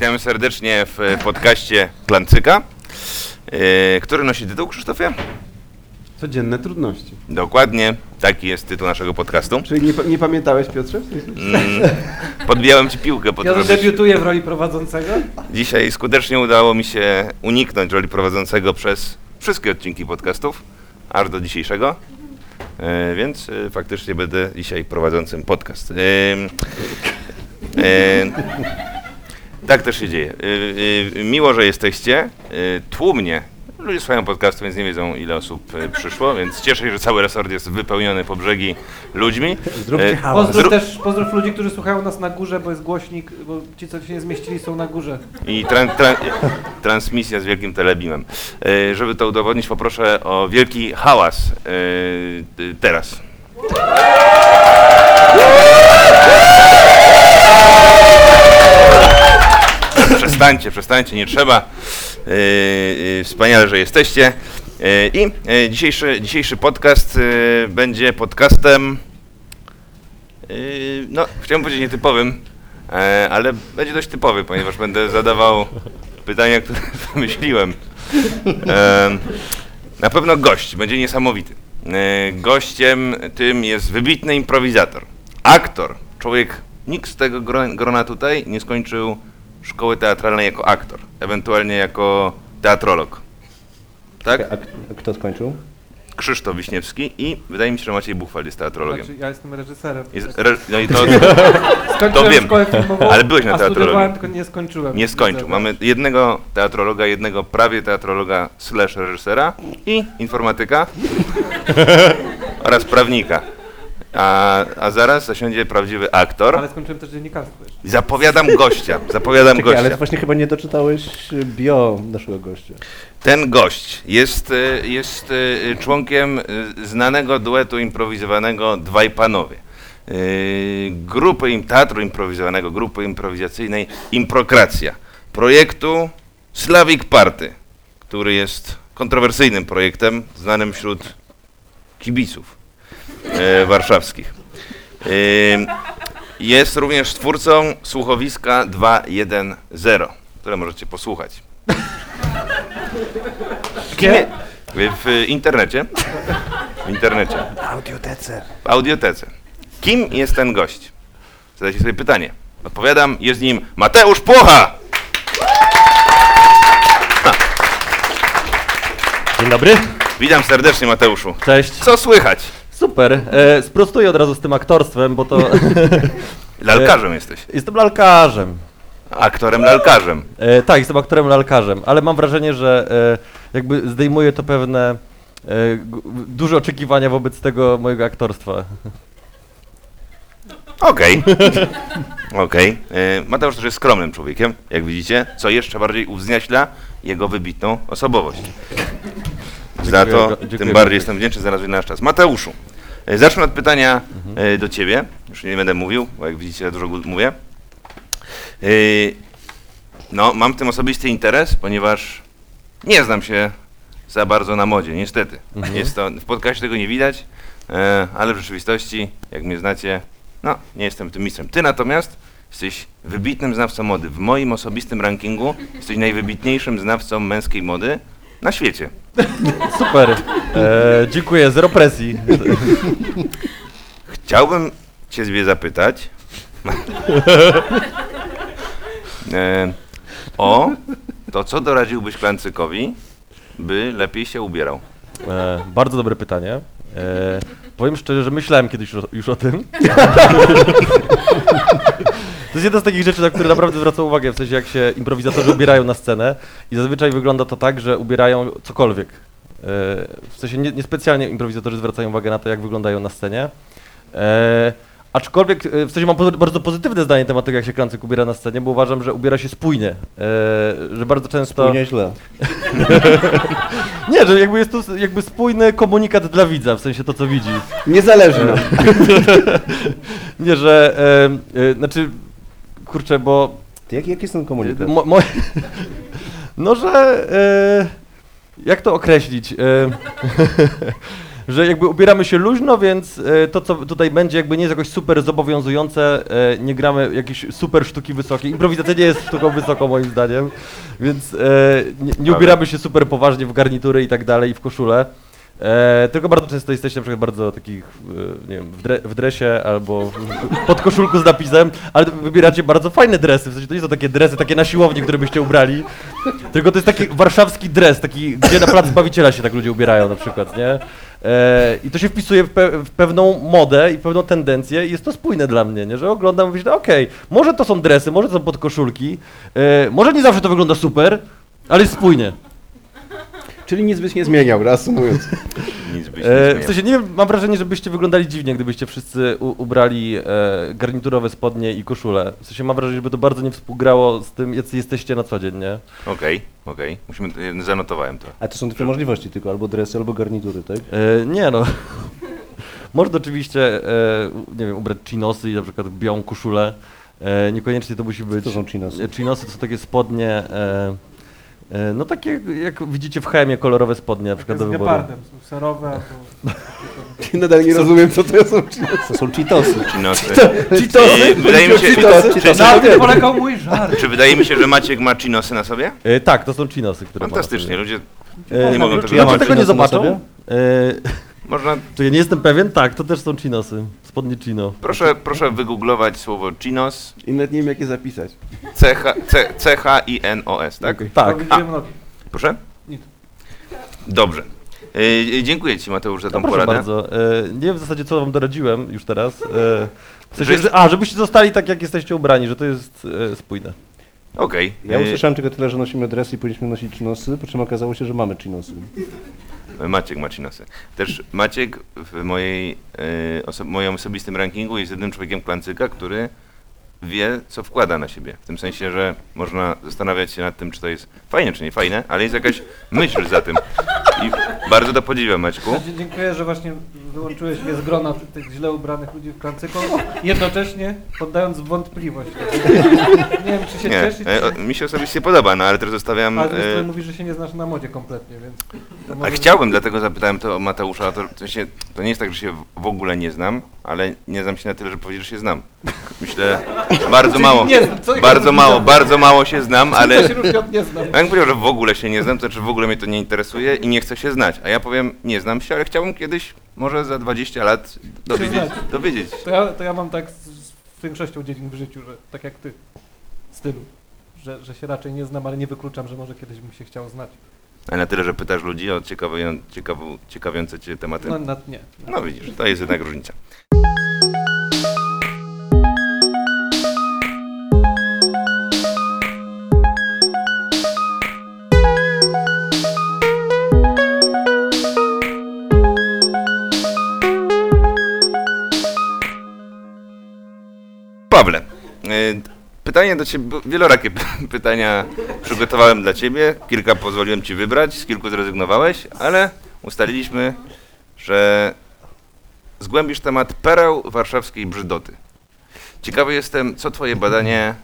Witamy serdecznie w podcaście Klancyka, e, który nosi tytuł Krzysztofie? Codzienne trudności. Dokładnie, taki jest tytuł naszego podcastu. Czyli nie, nie pamiętałeś, Piotrze? Mm, Podbijałem ci piłkę po to, Ja żebyś... debiutuję w roli prowadzącego. Dzisiaj skutecznie udało mi się uniknąć roli prowadzącego przez wszystkie odcinki podcastów, aż do dzisiejszego. E, więc e, faktycznie będę dzisiaj prowadzącym podcast. Tak też się dzieje. E, e, miło, że jesteście. E, tłumnie. Ludzie słuchają podcastu, więc nie wiedzą, ile osób przyszło, więc cieszę się, że cały resort jest wypełniony po brzegi ludźmi. Zróbcie hałas. Pozdrów zrób- też pozdrów ludzi, którzy słuchają nas na górze, bo jest głośnik, bo ci, co się nie zmieścili, są na górze. I tran, tran, transmisja z wielkim telebimem. Żeby to udowodnić, poproszę o wielki hałas y, teraz. Przestańcie, przestańcie, nie trzeba. E, e, wspaniale, że jesteście. E, I dzisiejszy, dzisiejszy podcast będzie podcastem, no chciałem powiedzieć nietypowym, ale będzie dość typowy, ponieważ będę zadawał pytania, które wymyśliłem. Na pewno gość będzie niesamowity. Gościem tym jest wybitny improwizator, aktor, człowiek, nikt z tego gro- grona tutaj nie skończył szkoły teatralnej jako aktor, ewentualnie jako teatrolog. Tak? A kto skończył? Krzysztof Wiśniewski i wydaje mi się, że Maciej Buchwald jest teatrologiem. Znaczy, ja jestem reżyserem. Jest, re, no i to Skończyłem to wiem. Ale byłeś na teatrologii. tylko nie skończyłem. nie skończył. Mamy jednego teatrologa, jednego prawie teatrologa slash reżysera i informatyka oraz prawnika. A, a zaraz zasiądzie prawdziwy aktor. Ale skończyłem też dziennikarstwo jeszcze. Zapowiadam gościa, zapowiadam Czekaj, ale gościa. właśnie chyba nie doczytałeś y, bio naszego gościa. Ten gość jest, y, jest y, członkiem y, znanego duetu improwizowanego Dwaj Panowie. Grupy im teatru improwizowanego, grupy improwizacyjnej Improkracja. Projektu Slavic Party, który jest kontrowersyjnym projektem, znanym wśród kibiców warszawskich. Y, Jest również twórcą słuchowiska 2.1.0, które możecie posłuchać. Gdzie? W internecie. W internecie. Audiotece. W audiotece. Kim jest ten gość? Zadajcie sobie pytanie. Odpowiadam, jest nim Mateusz Płocha! Dzień dobry. Witam serdecznie Mateuszu. Cześć. Co słychać? Super. E, sprostuję od razu z tym aktorstwem, bo to Lalkarzem jesteś. jestem lalkarzem. Aktorem lalkarzem. E, tak, jestem aktorem lalkarzem, ale mam wrażenie, że e, jakby zdejmuje to pewne e, g- duże oczekiwania wobec tego mojego aktorstwa. Okej. Okej. E, Mateusz też jest skromnym człowiekiem, jak widzicie, co jeszcze bardziej uwznieśla jego wybitną osobowość. Za to dziękuję tym bardziej jestem wdzięczny, znalazłeś nasz czas. Mateuszu, e, zacznę od pytania e, do ciebie. Już nie będę mówił, bo jak widzicie, ja dużo mówię. E, No, mam w tym osobisty interes, ponieważ nie znam się za bardzo na modzie, niestety. Mhm. Jest to, w podcaście tego nie widać, ale w rzeczywistości, jak mnie znacie, no, nie jestem tym mistrzem. Ty natomiast jesteś wybitnym znawcą mody. W moim osobistym rankingu jesteś najwybitniejszym znawcą męskiej mody na świecie. Super. E, dziękuję, zero presji. Chciałbym cię zwie zapytać e, o to, co doradziłbyś Klancykowi, by lepiej się ubierał. E, bardzo dobre pytanie. E, powiem szczerze, że myślałem kiedyś już o, już o tym. To jest jedna z takich rzeczy, na które naprawdę zwracam uwagę, w sensie jak się improwizatorzy ubierają na scenę i zazwyczaj wygląda to tak, że ubierają cokolwiek. E, w sensie nie, niespecjalnie improwizatorzy zwracają uwagę na to, jak wyglądają na scenie. E, aczkolwiek e, w sensie mam bardzo pozytywne zdanie na temat tego, jak się Klancyk ubiera na scenie, bo uważam, że ubiera się spójnie. E, że bardzo często... To nieźle. Nie, że jakby jest to jakby spójny komunikat dla widza, w sensie to, co widzi. Niezależnie. Nie, że, e, e, znaczy, kurczę, bo Ty, jaki, jest ten komunikat? mo, mo, no, że, e, jak to określić? E, że jakby ubieramy się luźno, więc e, to, co tutaj będzie, jakby nie jest jakoś super zobowiązujące, e, nie gramy jakieś super sztuki wysokie. Improwizacja nie jest sztuką wysoką moim zdaniem, więc e, nie, nie ubieramy się super poważnie w garnitury i tak dalej, i w koszulę. E, tylko bardzo często jesteście na przykład bardzo takich, e, nie wiem, w, dre, w dresie albo w- pod koszulku z napisem, ale wybieracie bardzo fajne dresy, w sensie to nie są takie dresy, takie na siłowni, które byście ubrali, tylko to jest taki warszawski dres, taki, gdzie na plac Zbawiciela się tak ludzie ubierają na przykład, nie? E, I to się wpisuje w, pe w pewną modę i pewną tendencję i jest to spójne dla mnie, nie? Że oglądam i myślę, okej, może to są dresy, może to są podkoszulki, e, może nie zawsze to wygląda super, ale jest spójnie. Czyli nic byś nie zmieniał, reasumując. Nic byś nie E, w zmieniał. sensie nie wiem, mam wrażenie, że byście wyglądali dziwnie, gdybyście wszyscy u, ubrali e, garniturowe spodnie i koszule. W sensie mam wrażenie, żeby to bardzo nie współgrało z tym, jacy jesteście na co dzień, nie? Okej, okej. Musimy, e, zanotowałem to. A to są dwie możliwości tylko, albo dresy, albo garnitury, tak? E, nie no. Można oczywiście, e, nie wiem, ubrać chinosy i na przykład białą koszulę. E, niekoniecznie to musi być... To są chinosy. E, Chinosy to są takie spodnie, e, no takie jak widzicie w chemie, kolorowe spodnie na przykład z do wyboru. gepardem, są serowe albo... Nadal nie rozumiem, co to są. To są cheatosy. Chinosy. Cheetosy? Wydaje mi się, Cheetosy? czy, Cheetosy? Na tym polegał mój żart. czy wydaje mi się, że Maciek ma chinosy na sobie? E, tak, to są chinosy, które ma na Fantastycznie, sobie. ludzie E, nie mogą tego ja zobaczyć. tego nie chinosy na zobaczą? E, Można, to ja nie jestem pewien, tak, to też są chinosy, spodnie chino. proszę, proszę wygooglować słowo chinos, I nawet nie wiem, jak je zapisać. C-H-I-N-O-S, tak? Okej. Tak. Nogi. Proszę? Nic. Dobrze. E, dziękuję Ci Mateusz za No tą proszę poradę. bardzo. E, nie wiem w zasadzie co wam doradziłem już teraz. E, w sensie, Że a, żebyście zostali tak jak jesteście ubrani, że to jest e, spójne. Okej. Ja E, usłyszałem tylko tyle, że nosimy dresy i powinniśmy nosić chinosy, po czym okazało się, że mamy chinosy. Maciek ma chinosy. Też Maciek w mojej, e, oso moim osobistym rankingu jest jednym człowiekiem klancyka, który wie, co wkłada na siebie. W tym sensie, że można zastanawiać się nad tym, czy to jest fajne, czy nie fajne, ale jest jakaś myśl za tym. I bardzo to podziwiam, Maćku. Dzie- Dziękuję, że właśnie wyłączyłeś mnie z grona tych, źle ubranych ludzi w klancyku, jednocześnie poddając wątpliwość. Nie wiem, czy się Nie, cieszyć, e, o, mi się osobiście podoba, no ale też zostawiam... ale e, mówisz, że się nie znasz na modzie kompletnie, więc... A może- chciałbym, dlatego zapytałem to o Mateusza. To, to, się, to nie jest tak, że się w ogóle nie znam, ale nie znam się na tyle, że powiedzieć, że się znam. Myślę, bardzo mało, nie znam, co ja bardzo mało, bardzo mało się znam, ale się różni od nie znam. jakbym powiedział, że w ogóle się nie znam, to znaczy w ogóle mnie to nie interesuje i nie chcę się znać. A ja powiem, nie znam się, ale chciałbym kiedyś, może za 20 lat dowiedzieć, znać. dowiedzieć. To ja, to ja mam tak z, z większością dziedzin w życiu, że tak jak ty, stylu, że, że się raczej nie znam, ale nie wykluczam, że może kiedyś bym się chciał znać. A na tyle, że pytasz ludzi o ciekawe, ciekawą, ciekawiące cię tematy. No, nad nie. No widzisz, to jest jednak różnica. Pytanie do Ciebie, wielorakie pytania przygotowałem dla Ciebie, kilka pozwoliłem Ci wybrać, z kilku zrezygnowałeś, ale ustaliliśmy, że zgłębisz temat pereł warszawskiej brzydoty. Ciekawy jestem, co Twoje badanie,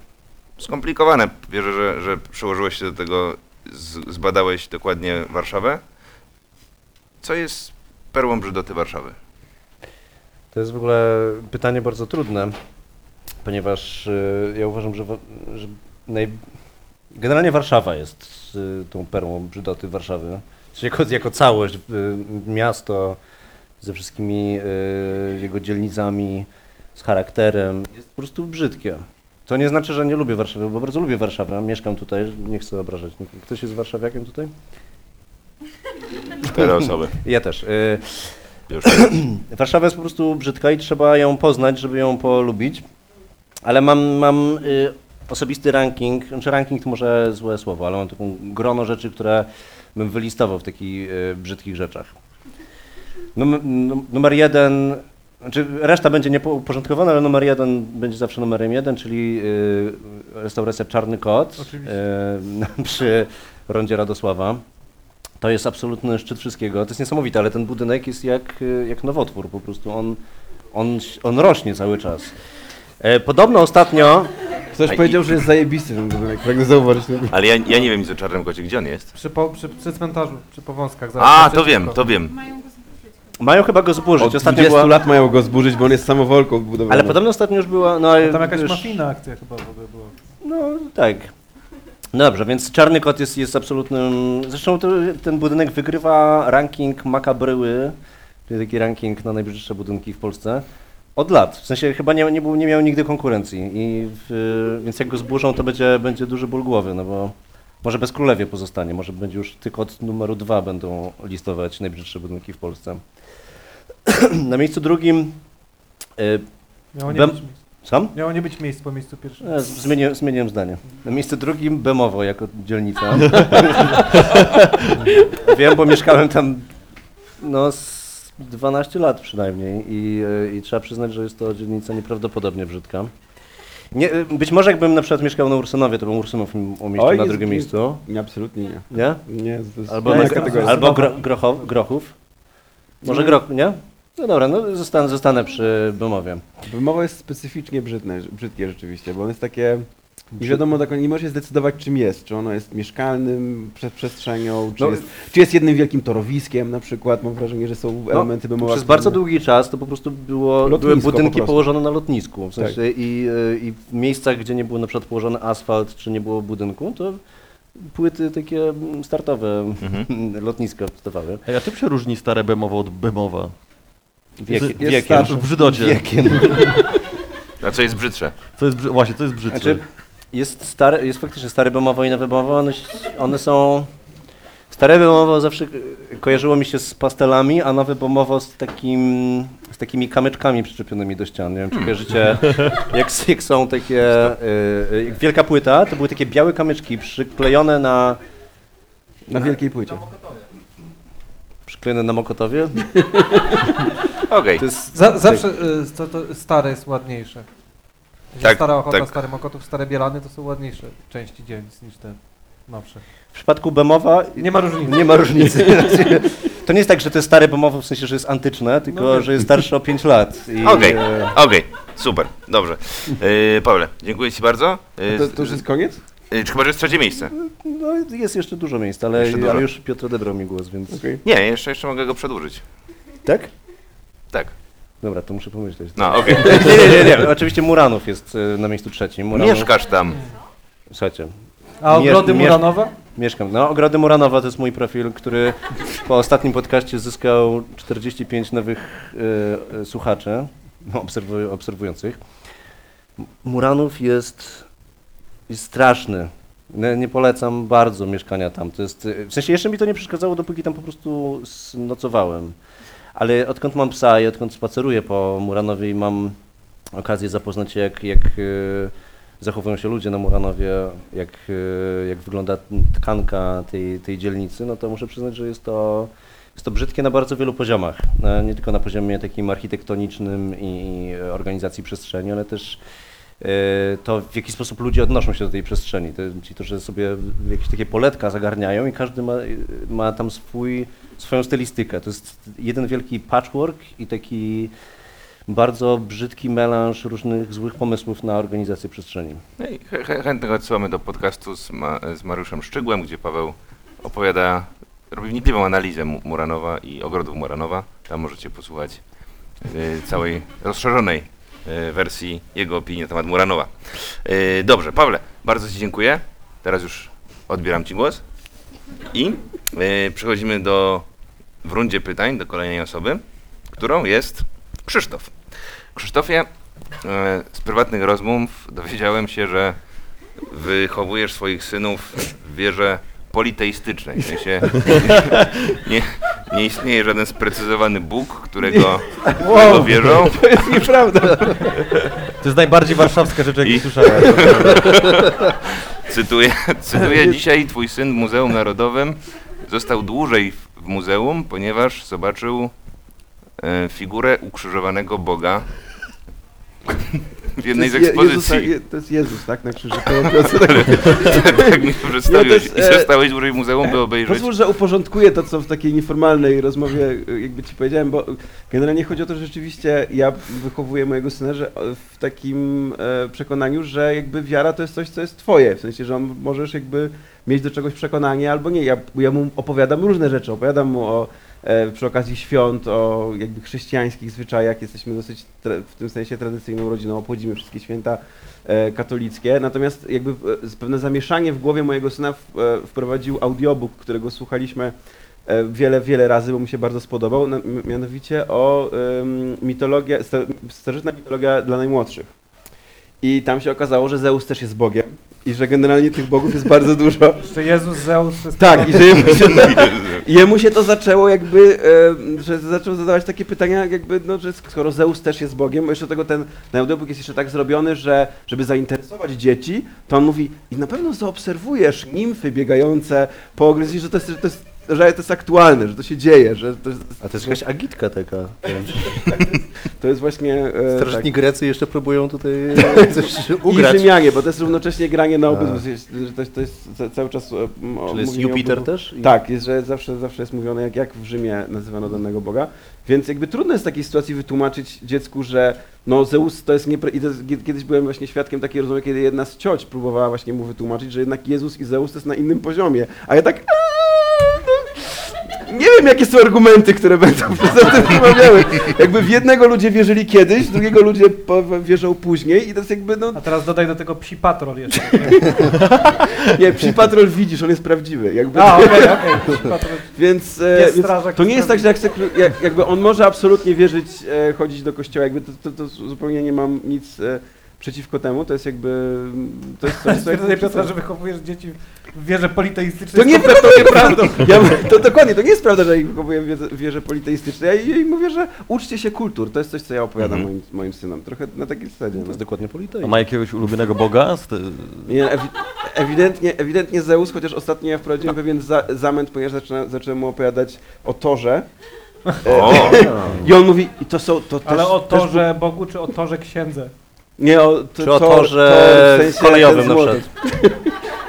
skomplikowane, wierzę, że, że przyłożyłeś się do tego, z, zbadałeś dokładnie Warszawę. Co jest perłą brzydoty Warszawy? To jest w ogóle pytanie bardzo trudne, ponieważ y, ja uważam, że, że naj... generalnie Warszawa jest y, tą perłą brzydoty Warszawy. Czyli jako, jako całość, y, miasto ze wszystkimi jego dzielnicami, z charakterem, jest po prostu brzydkie. To nie znaczy, że nie lubię Warszawy, bo bardzo lubię Warszawę, mieszkam tutaj, nie chcę obrażać. Ktoś jest warszawiakiem tutaj? Cztery osoby. Ja też. Już. Warszawa jest po prostu brzydka i trzeba ją poznać, żeby ją polubić. Ale mam, mam y, osobisty ranking, znaczy ranking to może złe słowo, ale mam taką grono rzeczy, które bym wylistował w takich y, brzydkich rzeczach. Num, num, numer jeden, znaczy reszta będzie nieuporządkowana, ale numer jeden będzie zawsze numerem jeden, czyli y, restauracja Czarny Kot przy rondzie Radosława. To jest absolutny szczyt wszystkiego. To jest niesamowite, ale ten budynek jest jak, jak nowotwór, po prostu on, on, on rośnie cały czas. E, Podobno ostatnio, Ktoś A i- powiedział, że jest zajebisty ten budynek, pragnę zauważyć. Ale ja, ja nie wiem nic o Czarnym Kocie, gdzie on jest? Przy, po, przy, przy cmentarzu, przy powązkach. A, to wiem, to wiem. Mają go zaprosić. Mają chyba go zburzyć. Od Ostatnio 20 była, lat mają go zburzyć, bo on jest samowolką budowaną. ale podobno ostatnio już była... No, Tam jakaś już- mafijna akcja chyba w ogóle była. No tak. No dobrze, więc Czarny Kot jest, jest absolutnym... Zresztą to, ten budynek wygrywa ranking Makabryły, czyli taki ranking na najbrzydsze budynki w Polsce, od lat. W sensie chyba nie, nie, był, nie miał nigdy konkurencji. I w, więc jak go zburzą, to będzie, będzie duży ból głowy, no bo może bez królewie pozostanie, może będzie już tylko od numeru dwa będą listować najbrzydsze budynki w Polsce. na miejscu drugim... y, Miało nie, Bem- być, miejsc- Sam? miało nie być miejsc po miejscu pierwszym. E, Zmieniłem, zmieniłem zdanie. Na miejscu drugim Bemowo jako dzielnica. Wiem, bo mieszkałem tam no z 12 lat przynajmniej i, e, i trzeba przyznać, że jest to dzielnica nieprawdopodobnie brzydka. Nie, e, być może jakbym na przykład mieszkał na Ursynowie, to bym Ursynów umieścił Oj, na drugim miejscu. Nie, absolutnie nie. Nie? Nie, jest Albo, kategoria. albo gro, grochow, Grochów. Może No. Groch, nie? No dobra, no zostanę, zostanę przy Bemowie. Wymowa jest specyficznie brzydne, brzydkie rzeczywiście, bo on jest takie... Nie wiadomo, tak, nie możesz się zdecydować czym jest. Czy ono jest mieszkalnym prze- przestrzenią, czy, No, jest, czy jest jednym wielkim torowiskiem na przykład. Mam wrażenie, że są elementy Bemowa. Przez bardzo długi czas to po prostu było, Lotnisko były po budynki prostu. położone na lotnisku. W Tak. sensie i, e, I w miejscach, gdzie nie był na przykład położony asfalt, czy nie było budynku, to płyty takie startowe lotniska wstawały. A czym się różni stare Bemowo od Bemowa? Jest wiekiem. W. Wiekiem. A co jest brzydsze? Co jest, właśnie, co jest brzydsze? Znaczy, jest, stare, jest faktycznie stare Bemowo i nowe Bemowo, one, one są... Stare Bemowo zawsze kojarzyło mi się z pastelami, a nowe Bemowo z, takim, z takimi kamyczkami przyczepionymi do ścian. Nie wiem, czy kojarzycie, jak, jak są takie... y, y, wielka płyta, to były takie białe kamyczki przyklejone na... Na wielkiej płycie. Przyklejone na Mokotowie. Okej. Za, zawsze y, to, to stare jest ładniejsze. Tak, stara Ochota, tak. stare Mokotów, stare Bielany to są ładniejsze części dzielnic niż te nowsze. W przypadku Bemowa Nie ma różnicy. Nie ma różnicy. To nie jest tak, że to jest stare Bemowo w sensie, że jest antyczne, tylko No że jest starsze o 5 lat. I, Okej, e, okej, super, dobrze. Yy, Pawle, dziękuję Ci bardzo. Yy, To, to już jest koniec? yy, chyba, że jest trzecie miejsce. No jest jeszcze dużo miejsc, ale, dużo. ale już Piotr odebrał mi głos, więc... Okej. Nie, jeszcze, jeszcze mogę go przedłużyć. Tak? Tak. Dobra, to muszę pomyśleć. No, okej. Nie, nie, nie, nie. Oczywiście Muranów jest e, na miejscu trzecim. Muranów, Mieszkasz tam. Słuchajcie, A Miesz- ogrody miesz- Muranowa? mieszkam. No, Ogrody Muranowa to jest mój profil, który po ostatnim podcaście zyskał 45 nowych e, e, słuchaczy, no, obserwu- obserwujących. M- Muranów jest, jest straszny. Nie, nie polecam bardzo mieszkania tam. To jest, e, w sensie jeszcze mi to nie przeszkadzało, dopóki tam po prostu s- nocowałem. Ale odkąd mam psa i odkąd spaceruję po Muranowie i mam okazję zapoznać się, jak, jak e, zachowują się ludzie na Muranowie, jak, e, jak wygląda tkanka tej, tej dzielnicy, no to muszę przyznać, że jest to, jest to brzydkie na bardzo wielu poziomach. E, Nie tylko na poziomie takim architektonicznym i organizacji przestrzeni, ale też to, w jaki sposób ludzie odnoszą się do tej przestrzeni. To, ci że sobie jakieś takie poletka zagarniają i każdy ma, ma tam swój, swoją stylistykę. To jest jeden wielki patchwork i taki bardzo brzydki melanż różnych złych pomysłów na organizację przestrzeni. No i ch- ch- chętnie odsyłamy do podcastu z, ma, z Mariuszem Szczygłem, gdzie Paweł opowiada, robi wnikliwą analizę Mu- Muranowa i ogrodów Muranowa. Tam możecie posłuchać y, całej rozszerzonej y, wersji jego opinii na temat Muranowa. Y, dobrze, Pawle, bardzo Ci dziękuję. Teraz już odbieram Ci głos. I y, przechodzimy do, w rundzie pytań do kolejnej osoby, którą jest Krzysztof. Krzysztofie, e, z prywatnych rozmów dowiedziałem się, że wychowujesz swoich synów w wierze politeistycznej. W sensie nie, nie istnieje żaden sprecyzowany Bóg, którego, którego wierzą. To jest nieprawda. To jest najbardziej warszawska rzecz, jaką I- słyszałem. Cytuję, cytuję dzisiaj twój syn w Muzeum Narodowym został dłużej w- w muzeum, ponieważ zobaczył e, figurę ukrzyżowanego Boga w jednej z Je- ekspozycji. Je- to jest Jezus, tak? Na krzyżu. Tak mi to przedstawiłeś. I e, zostałeś dłużej w muzeum, by obejrzeć. Pozwól, że uporządkuję to, co w takiej nieformalnej rozmowie y, jakby ci powiedziałem, bo generalnie chodzi o to, że rzeczywiście ja wychowuję mojego syna że o, w takim e, przekonaniu, że jakby wiara to jest coś, co jest twoje, w sensie, że on możesz jakby mieć do czegoś przekonanie albo nie. Ja, ja mu opowiadam różne rzeczy, opowiadam mu o e, przy okazji świąt, o jakby chrześcijańskich zwyczajach. Jesteśmy dosyć w tym sensie tradycyjną rodziną, obchodzimy wszystkie święta e, katolickie. Natomiast jakby e, pewne zamieszanie w głowie mojego syna e, wprowadził audiobook, którego słuchaliśmy e, wiele, wiele razy, bo mu się bardzo spodobał, mianowicie o mitologia, sta, starożytna mitologia dla najmłodszych. I tam się okazało, że Zeus też jest Bogiem i że generalnie tych bogów jest bardzo dużo. Jeszcze Jezus, Zeus, to jest Tak, i że jemu się, jemu się to zaczęło jakby, e, że zaczął zadawać takie pytania jakby, no, że skoro Zeus też jest Bogiem, bo jeszcze tego ten, ten audiobook jest jeszcze tak zrobiony, że żeby zainteresować dzieci, to on mówi i na pewno zaobserwujesz nimfy biegające po ogrodzie, że to jest, że to jest, że to jest aktualne, że to się dzieje, że to jest, A to jest jakaś agitka taka. to jest właśnie... E, Starożytni Grecy jeszcze próbują tutaj coś I ugrać. Rzymianie, bo to jest równocześnie granie na że to, jest- to jest ca- cały czas... e, o- Czyli jest Jupiter też? I- Tak, jest, że zawsze, zawsze jest mówione, jak, jak w Rzymie nazywano danego Boga. Więc jakby trudno jest w takiej sytuacji wytłumaczyć dziecku, że no Zeus to jest niepra... I to jest, kie- kiedyś byłem właśnie świadkiem takiej rozmowy, kiedy jedna z cioć próbowała właśnie mu wytłumaczyć, że jednak Jezus i Zeus to jest na innym poziomie. A ja tak... "Eee, no, Nie wiem, jakie są argumenty, które będą przez tym rozmawiały. Jakby w jednego ludzie wierzyli kiedyś, w drugiego ludzie wierzą później i jest jakby, no... A teraz dodaj do tego psi patrol jeszcze. Nie, Psi Patrol widzisz, on jest prawdziwy. Jakby, A, okej, okej. Psi patrol. Więc, e, więc to nie jest tak, że jak, jak, jakby on może absolutnie wierzyć, e, chodzić do kościoła, jakby to, to, to zupełnie nie mam nic e, przeciwko temu, to jest jakby, to jest coś, co... Stwierdzenie Piotra, że wychowujesz dzieci w wierze politeistycznej To jest nie kompletną nieprawdą. Ja, to dokładnie, to nie jest prawda, że ich wychowuję w wierze, politeistycznej. Ja jej mówię, że uczcie się kultur. To jest coś, co ja opowiadam Mhm. moim, moim synom. Trochę na takiej zasadzie. To No. jest dokładnie A politeizm. ma jakiegoś ulubionego boga? Nie, ewi ewidentnie, ewidentnie Zeus, chociaż ostatnio ja wprowadziłem pewien za zamęt, ponieważ zaczyna, zacząłem mu opowiadać o Torze. O, I on mówi, i to są, to Ale też, o też torze Bogu, czy o torze księdze? Nie, o, to, Czy o tor- torze tor w sensie kolejowym ten z na młotem.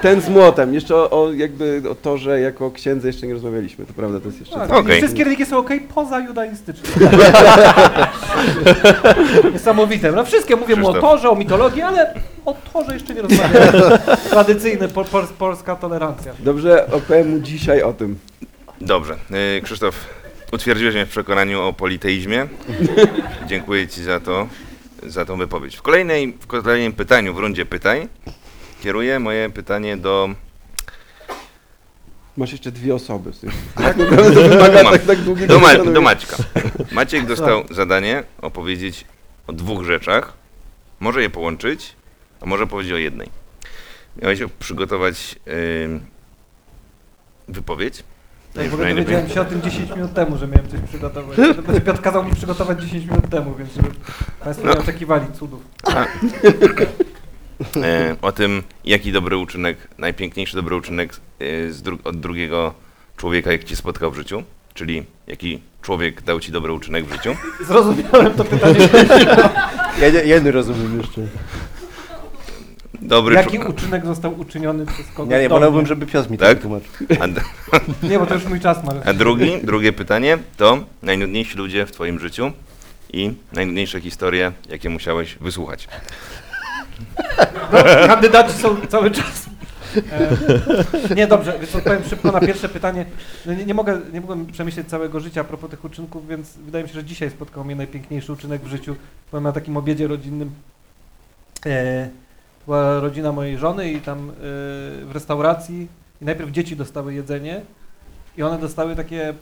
Ten z młotem. Jeszcze o, o jakby o torze jako księdze jeszcze nie rozmawialiśmy, to prawda, to jest jeszcze... Tak, Okej. i Wszystkie religie są okej poza judaistyczną. Niesamowite. No wszystkie mówię mu o torze, o mitologii, ale o torze jeszcze nie rozmawiam. Tradycyjny, po, pol, polska tolerancja. Dobrze, opowiem mu dzisiaj o tym. dobrze. Y, Krzysztof, utwierdziłeś mnie w przekonaniu o politeizmie. Dziękuję Ci za to, za tą wypowiedź. W, kolejnej, w kolejnym pytaniu, w rundzie pytań, kieruję moje pytanie do... Masz jeszcze dwie osoby. Tak wymaga tak, tak długiego Do, Ma, do Maćka. Maciek dostał zadanie opowiedzieć o dwóch rzeczach. Może je połączyć, a może powiedzieć o jednej. Miałeś przygotować ym, wypowiedź. Tak, w ogóle dowiedziałem się o tym 10 minut temu, że miałem coś przygotować. Znaczy, Piotr kazał mi przygotować 10 minut temu, więc żeby Państwo No. nie oczekiwali cudów. e, o tym, jaki dobry uczynek, najpiękniejszy dobry uczynek e, z dru- od drugiego człowieka, jak ci spotkał w życiu, czyli jaki człowiek dał ci dobry uczynek w życiu. Zrozumiałem to pytanie. Ja nie- jedny rozumiem jeszcze. Dobry Jaki człowiek. uczynek został uczyniony przez kogoś Ja nie, wolałbym, żeby Piotr mi Tak? to tłumaczył. A, d- Nie, bo to już mój czas ma. a drugi, drugie pytanie to najnudniejsi ludzie w twoim życiu i najnudniejsze historie, jakie musiałeś wysłuchać. Kandydaci są cały czas. E, nie, dobrze, więc odpowiem szybko na pierwsze pytanie. No, nie, nie, mogę, nie mogłem przemyśleć całego życia a propos tych uczynków, więc wydaje mi się, że dzisiaj spotkał mnie najpiękniejszy uczynek w życiu. Byłem na takim obiedzie rodzinnym. E, była rodzina mojej żony i tam e, w restauracji i najpierw dzieci dostały jedzenie i one dostały takie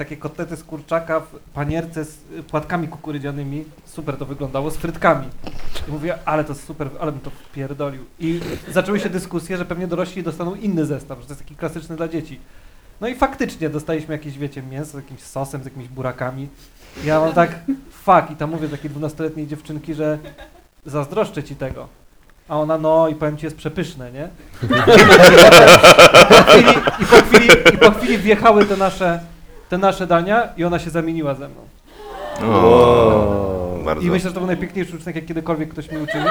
takie kotlety z kurczaka w panierce z y, płatkami kukurydzianymi. Super to wyglądało, z frytkami. I mówię, ale to super, ale bym to wpierdolił. I zaczęły się dyskusje, że pewnie dorośli dostaną inny zestaw, że to jest taki klasyczny dla dzieci. No i faktycznie dostaliśmy jakieś, wiecie, mięso z jakimś sosem, z jakimiś burakami. Ja mam tak, fuck, i tam mówię takiej dwunastoletniej dziewczynki, że zazdroszczę ci tego. A ona, no i powiem ci, jest przepyszne, nie? I po chwili, i po chwili, i po chwili wjechały te nasze, te nasze dania i ona się zamieniła ze mną. O, bardzo. I myślę, że to był najpiękniejszy uczynek, jak kiedykolwiek ktoś mi uczynił.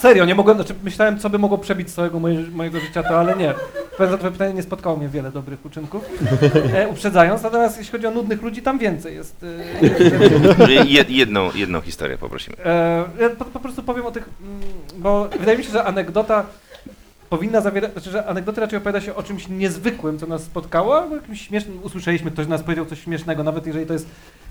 Serio, nie mogłem, znaczy myślałem, co by mogło przebić z całego moje, mojego życia, to ale nie. Odpowiadając na twoje pytanie, nie spotkało mnie wiele dobrych uczynków, e, uprzedzając, natomiast jeśli chodzi o nudnych ludzi, tam więcej jest. E, Je, jedną, jedną historię poprosimy. e, ja po, po prostu powiem o tych, mm, bo wydaje mi się, że anegdota powinna zawierać, znaczy, że anegdoty raczej opowiada się o czymś niezwykłym, co nas spotkało, albo jakimś śmiesznym, usłyszeliśmy, ktoś nas powiedział coś śmiesznego, nawet jeżeli to jest,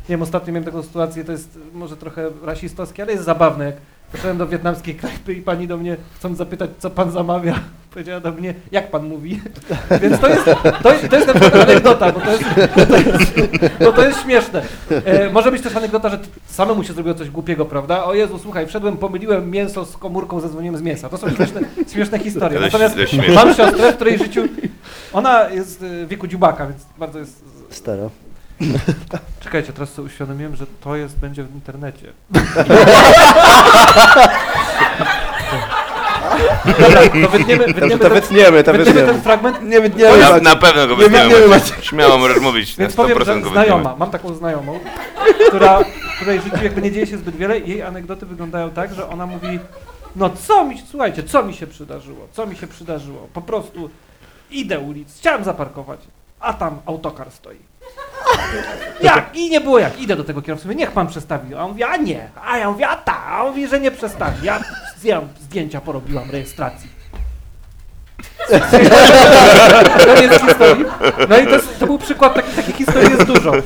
nie wiem, ostatnio miałem taką sytuację, to jest może trochę rasistowskie, ale jest zabawne, jak poszedłem do wietnamskiej knajpy i pani do mnie, chcąc zapytać, co pan zamawia, powiedziała do mnie, jak pan mówi. Więc to jest, to jest, to jest na przykład anegdota, bo to jest, bo to jest, bo to jest śmieszne. E, może być też anegdota, że samemu się zrobiło coś głupiego, prawda? O Jezu, słuchaj, wszedłem, pomyliłem mięso z komórką, zadzwoniłem z mięsa. To są śmieszne, śmieszne historie. Natomiast mam siostrę, w której życiu, ona jest e, w wieku dziubaka, więc bardzo jest... Staro. Czekajcie, teraz sobie uświadomiłem, że to jest, będzie w internecie. Dobra, to wytniemy, wytniemy, to ten, wytniemy, to wytniemy wytniemy. ten fragment. Nie wytniemy, Na, Maciek. na pewno go Nie wytniemy, wytniemy. Maciek. Śmiało możesz mówić, na Więc powiem, 100% że go wytniemy. znajoma, mam taką znajomą, która, której w życiu jakby nie dzieje się zbyt wiele i jej anegdoty wyglądają tak, że ona mówi, no co mi, słuchajcie, co mi się przydarzyło, co mi się przydarzyło, po prostu idę ulic, chciałem zaparkować, a tam autokar stoi. Jak? I nie było jak. Idę do tego kierowcy, mówię, niech pan przestawi. A on mówi, a nie. A ja mówię, a ta. A on mówi, że nie przestawi. Ja zdjęcia porobiłam rejestracji. Koniec historii. No i to, jest, to był przykład, taki, takich historii jest dużo. E,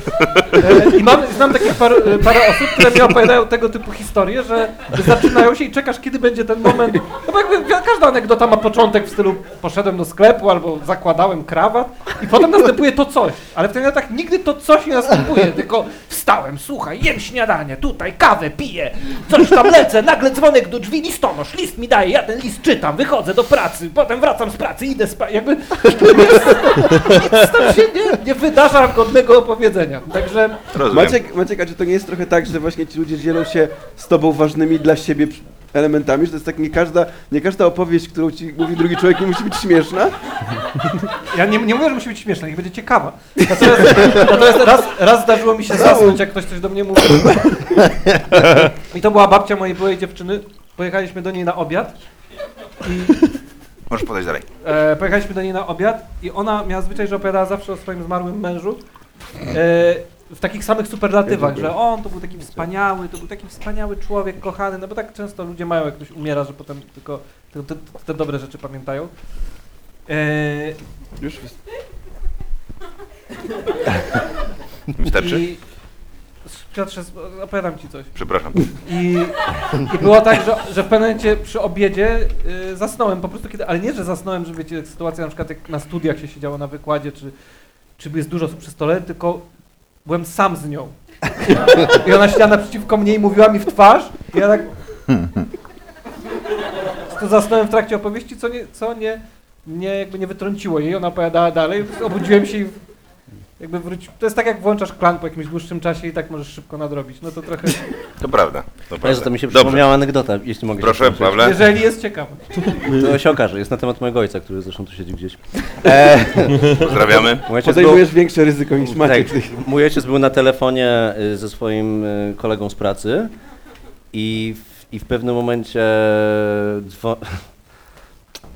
I mam, znam takich par, e, parę osób, które mi opowiadają tego typu historie, że zaczynają się i czekasz, kiedy będzie ten moment. No bo jakby każda anegdota ma początek w stylu poszedłem do sklepu albo zakładałem krawat i potem następuje to coś. Ale w tych anegdotach nigdy to coś nie następuje, tylko wstałem, słuchaj, jem śniadanie, tutaj kawę piję, coś tam lecę, nagle dzwonek do drzwi, listonosz, list mi daje, ja ten list czytam, wychodzę do pracy, potem wracam z pracy, idę spać, jakby nic tam się nie, nie wydarza godnego opowiedzenia. Także Rozumiem. Maciek, Maciek, a czy to nie jest trochę tak, że właśnie ci ludzie dzielą się z tobą ważnymi dla siebie elementami, że to jest tak, nie każda, nie każda opowieść, którą ci mówi drugi człowiek nie musi być śmieszna? ja nie, nie mówię, że musi być śmieszna, niech będzie ciekawa. Natomiast, natomiast raz, raz zdarzyło mi się zasnąć, jak ktoś coś do mnie mówił. I to była babcia mojej byłej dziewczyny. Pojechaliśmy do niej na obiad i Możesz podejść dalej. E, pojechaliśmy do niej na obiad i ona miała zwyczaj, że opowiadała zawsze o swoim zmarłym mężu. E, w takich samych superlatywach, że on to był taki wspaniały, to był taki wspaniały człowiek, kochany, no bo tak często ludzie mają, jak ktoś umiera, że potem tylko te, te, te dobre rzeczy pamiętają. E, Już Wystarczy? I, Piotrze, opowiadam ci coś. Przepraszam. I, I było tak, że, że w pewnym momencie przy obiedzie y, zasnąłem, po prostu kiedy, ale nie, że zasnąłem, że wiecie, sytuacja na przykład jak na studiach się siedziało na wykładzie, czy, czy jest dużo osób przy stole, tylko byłem sam z nią. I ona siedziała naprzeciwko mnie i mówiła mi w twarz, i ja tak... To zasnąłem w trakcie opowieści, co nie, co nie, nie, jakby nie wytrąciło jej, ona opowiadała dalej, obudziłem się i jakby wróci... To jest tak jak włączasz klan po jakimś dłuższym czasie i tak możesz szybko nadrobić, no to trochę... To prawda. To prawda. to mi się Dobrze. przypomniała anegdota, jeśli mogę Proszę. Pawle. Jeżeli jest ciekawe. To się okaże, jest na temat mojego ojca, który zresztą tu siedzi gdzieś. E, Pozdrawiamy. mój, ojciec był, podejmujesz większe ryzyko niż Maciek. tak, mój ojciec był na telefonie y, ze swoim y, kolegą z pracy i w, i w pewnym momencie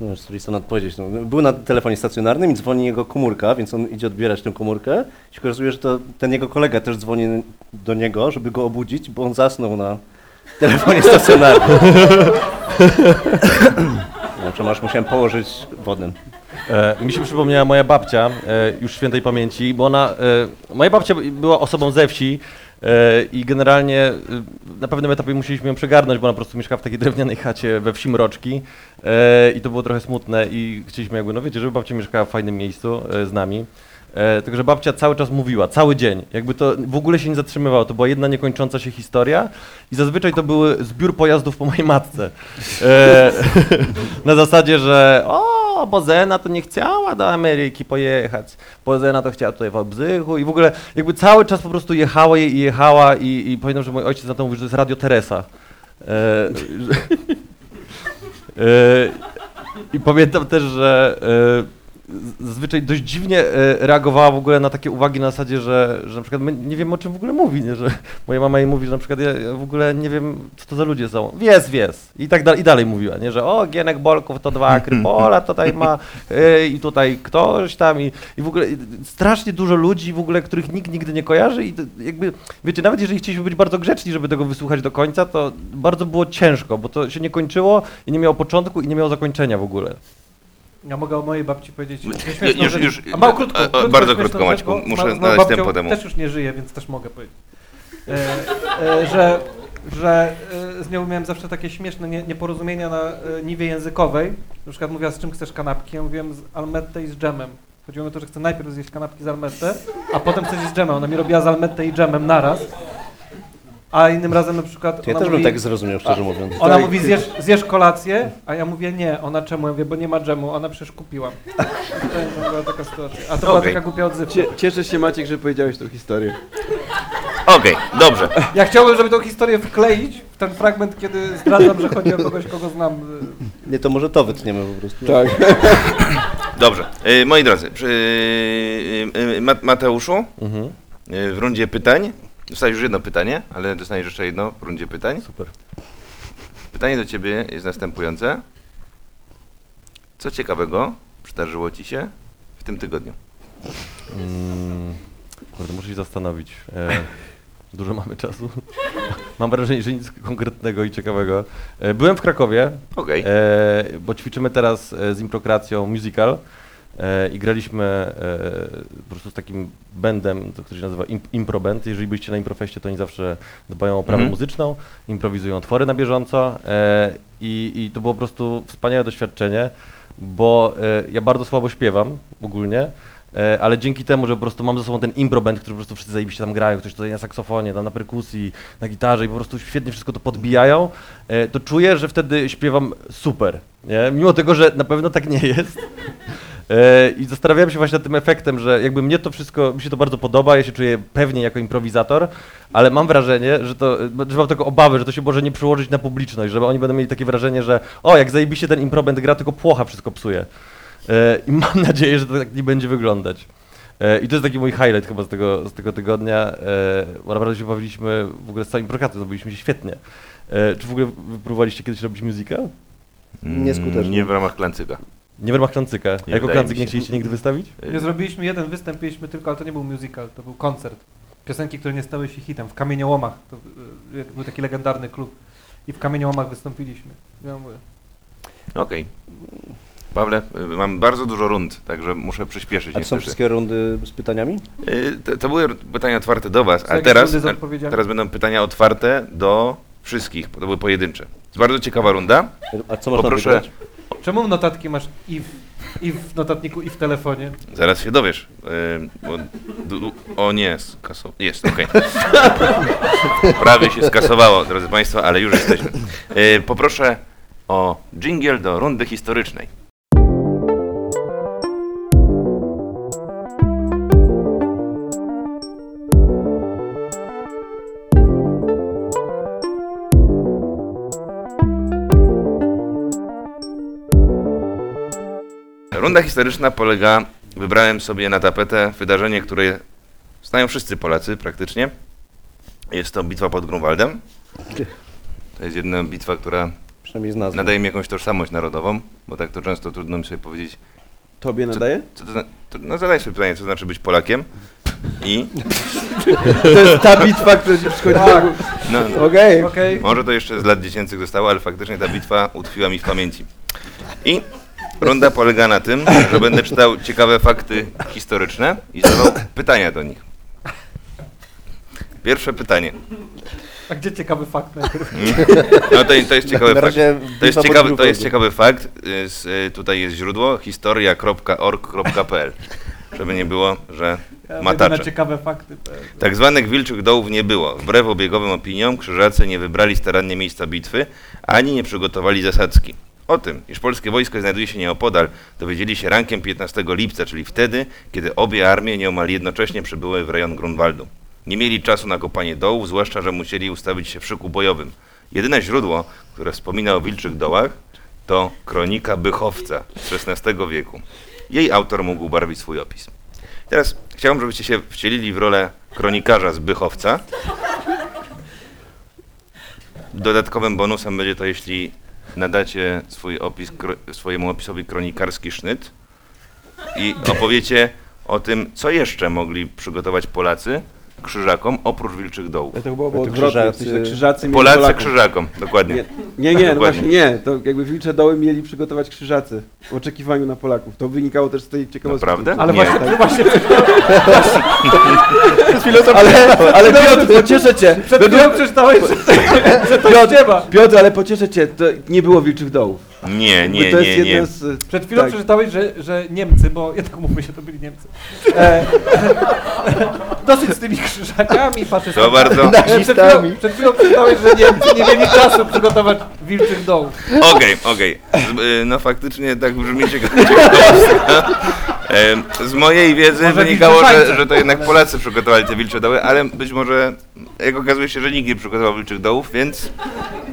No, już sobie stąd odpowiedzieć. No. Był na telefonie stacjonarnym i dzwoni jego komórka, więc on idzie odbierać tę komórkę. I się okazuje, że to ten jego kolega też dzwoni do niego, żeby go obudzić, bo on zasnął na telefonie stacjonarnym. Znaczy, aż musiałem położyć wodę. E, mi się przypomniała moja babcia, e, już świętej pamięci, bo ona, e, moja babcia była osobą ze wsi i generalnie e, na pewnym etapie musieliśmy ją przegarnąć, bo ona po prostu mieszkała w takiej drewnianej chacie we wsi Mroczki e, i to było trochę smutne i chcieliśmy jakby, no wiecie, żeby babcia mieszkała w fajnym miejscu e, z nami. E, tylko, że babcia cały czas mówiła, cały dzień. Jakby to w ogóle się nie zatrzymywało. To była jedna niekończąca się historia i zazwyczaj to były zbiór pojazdów po mojej matce. E, na zasadzie, że o, bo Zena to nie chciała do Ameryki pojechać, bo Zena to chciała tutaj w Obzychu i w ogóle jakby cały czas po prostu jechała jej i jechała i, i pamiętam, że mój ojciec na to mówił, że to jest Radio Teresa. E, że, I pamiętam też, że e, zazwyczaj dość dziwnie e, reagowała w ogóle na takie uwagi na zasadzie, że, że na przykład nie wiem o czym w ogóle mówi, nie? że moja mama jej mówi, że na przykład ja, w ogóle nie wiem co to za ludzie są. Wies, wies. I tak dalej, i dalej mówiła, nie? że o, Gienek Bolków to dwa Krypola tutaj ma e, i tutaj ktoś tam i, i w ogóle strasznie dużo ludzi w ogóle, których nikt nigdy nie kojarzy i jakby, wiecie, nawet jeżeli chcieliśmy być bardzo grzeczni, żeby tego wysłuchać do końca, to bardzo było ciężko, bo to się nie kończyło i nie miało początku i nie miało zakończenia w ogóle. Ja mogę o mojej babci powiedzieć już- już- A mało krótko, a- krótko, bardzo krótko, Maćku, bo muszę moją znaleźć tempo temu. Też już nie żyje, więc też mogę powiedzieć. E, e, że że e, z nią miałem zawsze takie śmieszne nie, nieporozumienia na e, niwie językowej. Na przykład mówiła, z czym chcesz kanapki? Ja mówiłem z almette i z dżemem. Chodziło mi o to, że chcę najpierw zjeść kanapki z almette, a potem zjeść z dżemem. Ona mi robiła z almette i dżemem naraz. A innym razem na przykład To ja ona też bym mówi, tak zrozumiał, szczerze mówiąc. ona Tak. mówi zjesz, zjesz kolację, a ja mówię nie. Ona czemu? Ja mówię, bo nie ma dżemu, ona przecież kupiła. To, była taka sytuacja. A to była Okej. taka głupia odzywka. Cie, cieszę się Maciek, że powiedziałeś tą historię. Okej, dobrze. Ja chciałbym, żeby tą historię wkleić w ten fragment, kiedy zdradzam, że chodzi o kogoś, kogo znam. Nie, to może to wytniemy po prostu. Tak. Dobrze. E, moi drodzy, przy, e, Ma- Mateuszu, Mhm. w rundzie pytań. Dostałeś już jedno pytanie, ale dostaniesz jeszcze jedno w rundzie pytań. Super. Pytanie do ciebie jest następujące. Co ciekawego przydarzyło ci się w tym tygodniu? Mm, kurde, muszę się zastanowić. E, dużo mamy czasu. Mam wrażenie, że nic konkretnego i ciekawego. E, byłem w Krakowie, Okej. e, bo ćwiczymy teraz e, z improkracją musical i graliśmy e, po prostu z takim bandem, który się nazywa Imp- Impro Band. Jeżeli byliście na Improfeście, to oni zawsze dbają o prawę Mhm. muzyczną, improwizują twory na bieżąco e, i, i to było po prostu wspaniałe doświadczenie, bo e, ja bardzo słabo śpiewam ogólnie, e, ale dzięki temu, że po prostu mam ze sobą ten impro band, który po prostu wszyscy zajebiście tam grają, ktoś tutaj na saksofonie, tam na perkusji, na gitarze i po prostu świetnie wszystko to podbijają, e, to czuję, że wtedy śpiewam super, nie? Mimo tego, że na pewno tak nie jest. I zastanawiałem się właśnie nad tym efektem, że jakby mnie to wszystko, mi się to bardzo podoba, ja się czuję pewnie jako improwizator, ale mam wrażenie, że to, że mam taką obawę, że to się może nie przełożyć na publiczność, że oni będą mieli takie wrażenie, że o, jak zajebiście ten improband gra, tylko płocha wszystko psuje. E, I mam nadzieję, że to tak nie będzie wyglądać. E, I to jest taki mój highlight chyba z tego, z tego tygodnia, e, bo naprawdę się bawiliśmy w ogóle z całym prokatem, bawiliśmy się świetnie. Czy w ogóle próbowaliście kiedyś robić musical? Nieskutecznie. Mm, Nie w ramach klancyka. Nie w ramach klancyka. A jako wydaje mi klancyk się. nie chcieliście nigdy wystawić? E, Nie zrobiliśmy jeden występ, mieliśmy tylko, ale to nie był musical, to był koncert. Piosenki, które nie stały się hitem. W Kamieniołomach, to y, był taki legendarny klub. I w Kamieniołomach wystąpiliśmy. Ja mówię, Okej. Pawle, y, mam bardzo dużo rund, także muszę przyspieszyć A to są niestety. wszystkie rundy z pytaniami? Y, To, to były pytania otwarte do was, a jakieś teraz, rundy z a odpowiedziami? teraz będą pytania otwarte do wszystkich, bo to były pojedyncze. To bardzo ciekawa runda. A co można Poproszę, wygrać? Czemu notatki masz i w, i w notatniku, i w telefonie? zaraz się dowiesz. bo, du, du, o nie, skasowało. Jest, okej. Prawie się skasowało, drodzy Państwo, ale już jesteśmy. Y, Poproszę o jingle do rundy historycznej. Runda historyczna polega, wybrałem sobie na tapetę wydarzenie, które znają wszyscy Polacy praktycznie. Jest to bitwa pod Grunwaldem. To jest jedna bitwa, która nadaje mi jakąś tożsamość narodową, bo tak to często trudno mi sobie powiedzieć. Tobie nadaje? Co to, zna- to, no zadaj sobie pytanie, co znaczy być Polakiem. I To jest ta bitwa, która ci przychodzi do głowy. no, Okej. Okej. może to jeszcze z lat dziecięcych zostało, ale faktycznie ta bitwa utkwiła mi w pamięci. I runda polega na tym, że będę czytał ciekawe fakty historyczne i zadawał pytania do nich. Pierwsze pytanie. A gdzie ciekawy fakt najpierw? No to, to jest ciekawy Na fakt. To jest, ciekawy, to jest ciekawy fakt. y, Z, tutaj jest źródło historia.org.pl Żeby nie było, że Ja matacze. na ciekawe fakty. Tak zwanych wilczych dołów nie było. Wbrew obiegowym opiniom krzyżacy nie wybrali starannie miejsca bitwy, ani nie przygotowali zasadzki. O tym, iż polskie wojsko znajduje się nieopodal, dowiedzieli się rankiem 15 lipca, czyli wtedy, kiedy obie armie nieomal jednocześnie przybyły w rejon Grunwaldu. Nie mieli czasu na kopanie dołów, zwłaszcza, że musieli ustawić się w szyku bojowym. Jedyne źródło, które wspomina o wilczych dołach, to kronika Bychowca z XVI wieku. Jej autor mógł ubarwić swój opis. Teraz chciałbym, żebyście się wcielili w rolę kronikarza z Bychowca. Dodatkowym bonusem będzie to, jeśli nadacie swój opis, swojemu opisowi kronikarski sznyt i opowiecie o tym, co jeszcze mogli przygotować Polacy, krzyżakom oprócz wilczych dołów? To było To odwrotnie, krzyżacy- Polacy Polaków. krzyżakom, dokładnie. Nie, nie, nie no Dokładnie. właśnie nie. To jakby Wilcze Doły mieli przygotować krzyżacy w oczekiwaniu na Polaków. To wynikało też z tej ciekawostki. Naprawdę? Ale Nie. właśnie, właśnie Ale, ale Piotr, pocieszę cię. przed chwilą przeczytałeś, że, to dziewa. Piotr, ale pocieszę cię, to nie było Wilczych Dołów. Nie, nie, to jest nie, nie. z... Przed chwilą tak. przeczytałeś, że, że Niemcy, bo jednak umówmy się, to byli Niemcy. E, dosyć z tymi krzyżakami, faszyzmem. To bardzo... E, Przed chwilą, przed chwilą przeczytałeś, że Niemcy nie mieli czasu przygotować wilczych dołów. Okej, okej. Z- y, No faktycznie tak brzmi. Em, Z mojej wiedzy Może wynikało, że, że to jednak Polacy przygotowali te wilcze doły, ale być może, jak okazuje się, że nikt nie przygotował wilczych dołów, więc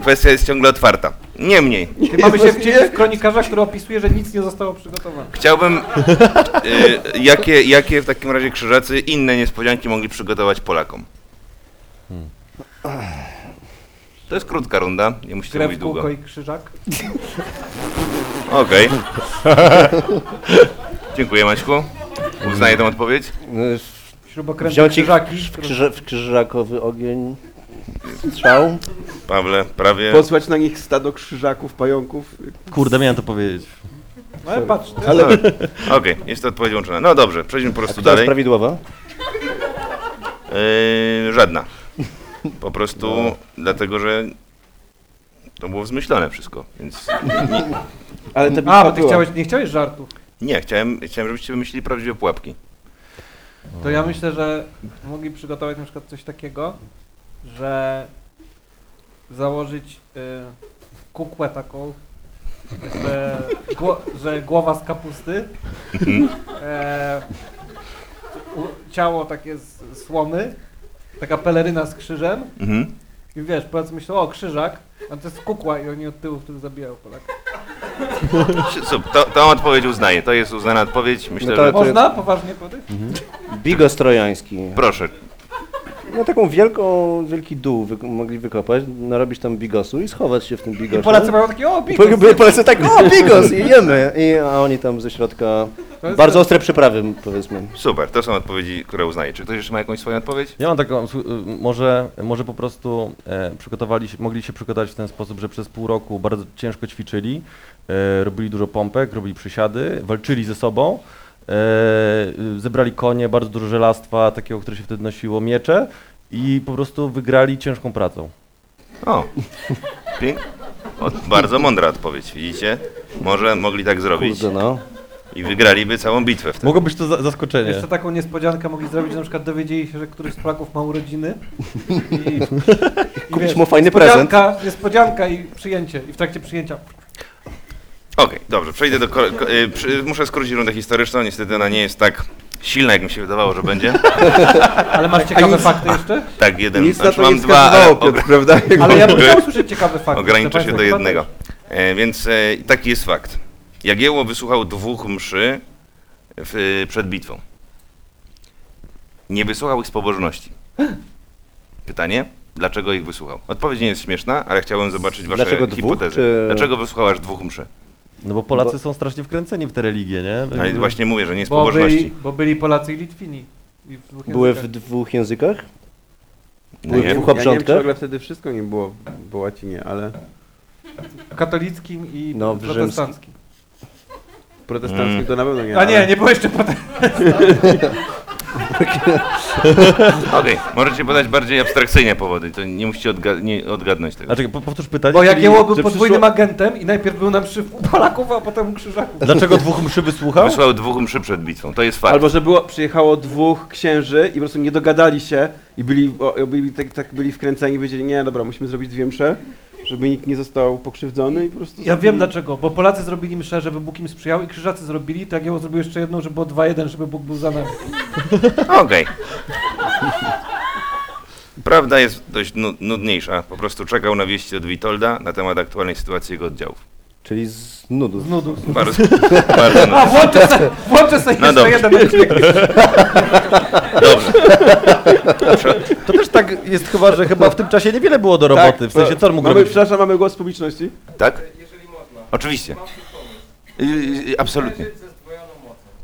kwestia jest ciągle otwarta. Niemniej, mamy się wcielić w kronikarza, który opisuje, że nic nie zostało przygotowane. chciałbym, y, jakie, jakie w takim razie krzyżacy inne niespodzianki mogli przygotować Polakom? To jest krótka runda, nie musicie Grę mówić długo. kółko i krzyżak. Okej. Dziękuję Maćku. Uznaję tę odpowiedź. Śrubokręty Wziąć ich krzyżaki. w, krzyża, w krzyżakowy ogień strzał. Pawle, prawie. Posłać na nich stado krzyżaków, pająków. Kurde, miałem to powiedzieć. No ale patrz, ty- Ale Okej, jest to odpowiedź łączona. No dobrze, przejdźmy po prostu która jest dalej. prawidłowa? Yy, żadna. Po prostu dlatego, że to było wzmyślone wszystko, więc Ale ta bitwa A, bo ty była. chciałeś, nie chciałeś żartów. nie, chciałem, chciałem żebyście wymyślili prawdziwe pułapki. To ja myślę, że mogli przygotować na przykład coś takiego, że założyć y, kukłę taką, że, gło, że głowa z kapusty, e, u, ciało takie z słomy, taka peleryna z krzyżem Mhm. i wiesz, Polacy myślą, o krzyżak, a to jest kukła i oni od tyłu, który zabijają Polaka. Sup, To, tą odpowiedź uznaję, to jest uznana odpowiedź. Myślę, No to- że... to- Można poważnie powiedzieć? Bigos trojański. Proszę, No taką wielką, wielki dół wy, mogli wykopać, narobić tam bigosu i schować się w tym I bigosie. Polacy mają takie, o I bigos, po- Polacy tak, o bigos i jemy. I, a oni tam ze środka bardzo ostre przyprawy powiedzmy. super, to są odpowiedzi, które uznaję. Czy ktoś jeszcze ma jakąś swoją odpowiedź? Ja mam taką, może, może po prostu e, przygotowali się, mogli się przygotować w ten sposób, że przez pół roku bardzo ciężko ćwiczyli, e, robili dużo pompek, robili przysiady, walczyli ze sobą, zebrali konie, bardzo dużo żelastwa, takiego, które się wtedy nosiło, miecze i po prostu wygrali ciężką pracą. O, pięk... o bardzo mądra odpowiedź, widzicie? Może mogli tak zrobić Kurde no. i wygraliby całą bitwę wtedy. Mogło być to za, zaskoczenie. Jeszcze taką niespodziankę mogli zrobić, że na przykład dowiedzieli się, że któryś z Polaków ma urodziny i, i Kupić mu fajny niespodzianka, niespodzianka i przyjęcie. I w trakcie przyjęcia Okej, dobrze, przejdę do. Y, muszę skrócić rundę historyczną. Niestety ona nie jest tak silna, jak mi się wydawało, że będzie. Ale masz ciekawe nic- fakty jeszcze? Tak, jeden. Nic na Znaczy mam nie dwa, ale Piotr, prawda? Ale ja bym chciał usłyszeć ciekawe fakty. ograniczę się do jednego. E, więc e, taki jest fakt. Jagiełło wysłuchał dwóch mszy w, przed bitwą. Nie wysłuchał ich z pobożności. Pytanie? Dlaczego ich wysłuchał? Odpowiedź nie jest śmieszna, ale chciałbym zobaczyć wasze Dlaczego dwóch, hipotezy. czy- Dlaczego wysłuchał aż dwóch mszy? No bo Polacy Bo- są strasznie wkręceni w te religie, nie? Ale Jakby- właśnie mówię, że nie z Bo byli, pobożności. bo byli Polacy i Litwini. I w dwóch Były w językach. dwóch językach? No nie? dwóch Ja nie wiem, obrządkach? w wtedy wszystko nie było po łacinie, ale katolickim i No, w protestanckim. protestanckim Mm. to na pewno nie. A nie, ale- nie było jeszcze potem. Okej, możecie podać bardziej abstrakcyjnie powody, to nie musicie odga- nie odgadnąć tego. A czekaj, po- powtórz pytanie. Bo czyli Jagiełło był że podwójnym przyszło- agentem i najpierw był na mszy u Polaków, a potem u Krzyżaków. Dlaczego dwóch mszy wysłuchał? Wysłał dwóch mszy przed bitwą, to jest fakt. Albo że było, przyjechało dwóch księży i po prostu nie dogadali się i byli, o, byli tak, tak byli wkręceni i powiedzieli, nie dobra, musimy zrobić dwie msze, żeby nikt nie został pokrzywdzony i po prostu... Ja zrobili- wiem dlaczego, bo Polacy zrobili mszę, żeby Bóg im sprzyjał i Krzyżacy zrobili, to Jagiełło zrobił jeszcze jedną, żeby było 2-1, żeby Bóg był za nami. Okej. Prawda jest dość nu- nudniejsza. Po prostu czekał na wieści od Witolda na temat aktualnej sytuacji jego oddziałów. Czyli z nudów. Z nudów. Bardzo, bardzo A, nudno. włączę sobie, włączę sobie No jeszcze dobrze. jeden. Dobrze. To też tak jest chyba, że chyba w tym czasie niewiele było do roboty. w sensie co on mógł mamy, robić? Przepraszam, mamy głos publiczności. Tak? Oczywiście. Y, y, Absolutnie.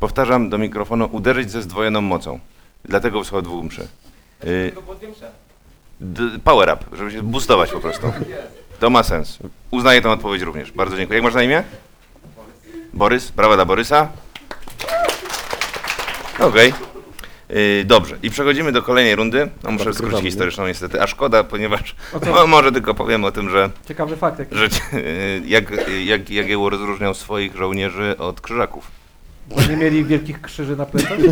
Powtarzam do mikrofonu, uderzyć ze zdwojoną mocą. Dlatego wysłał dwóch mszy. Y, d- power up, żeby się boostować po prostu. To ma sens. Uznaję tę odpowiedź również. Bardzo dziękuję. Jak masz na imię? Borys. Brawa dla Borysa. Okej. Y, Dobrze, i przechodzimy do kolejnej rundy. No muszę skrócić historyczną niestety, a szkoda, ponieważ O co? no, może tylko powiem o tym, że, Ciekawy fakt. Jak... że y, jak, jak Jagiełło rozróżniał swoich żołnierzy od krzyżaków. Bo nie mieli wielkich krzyży na plecach?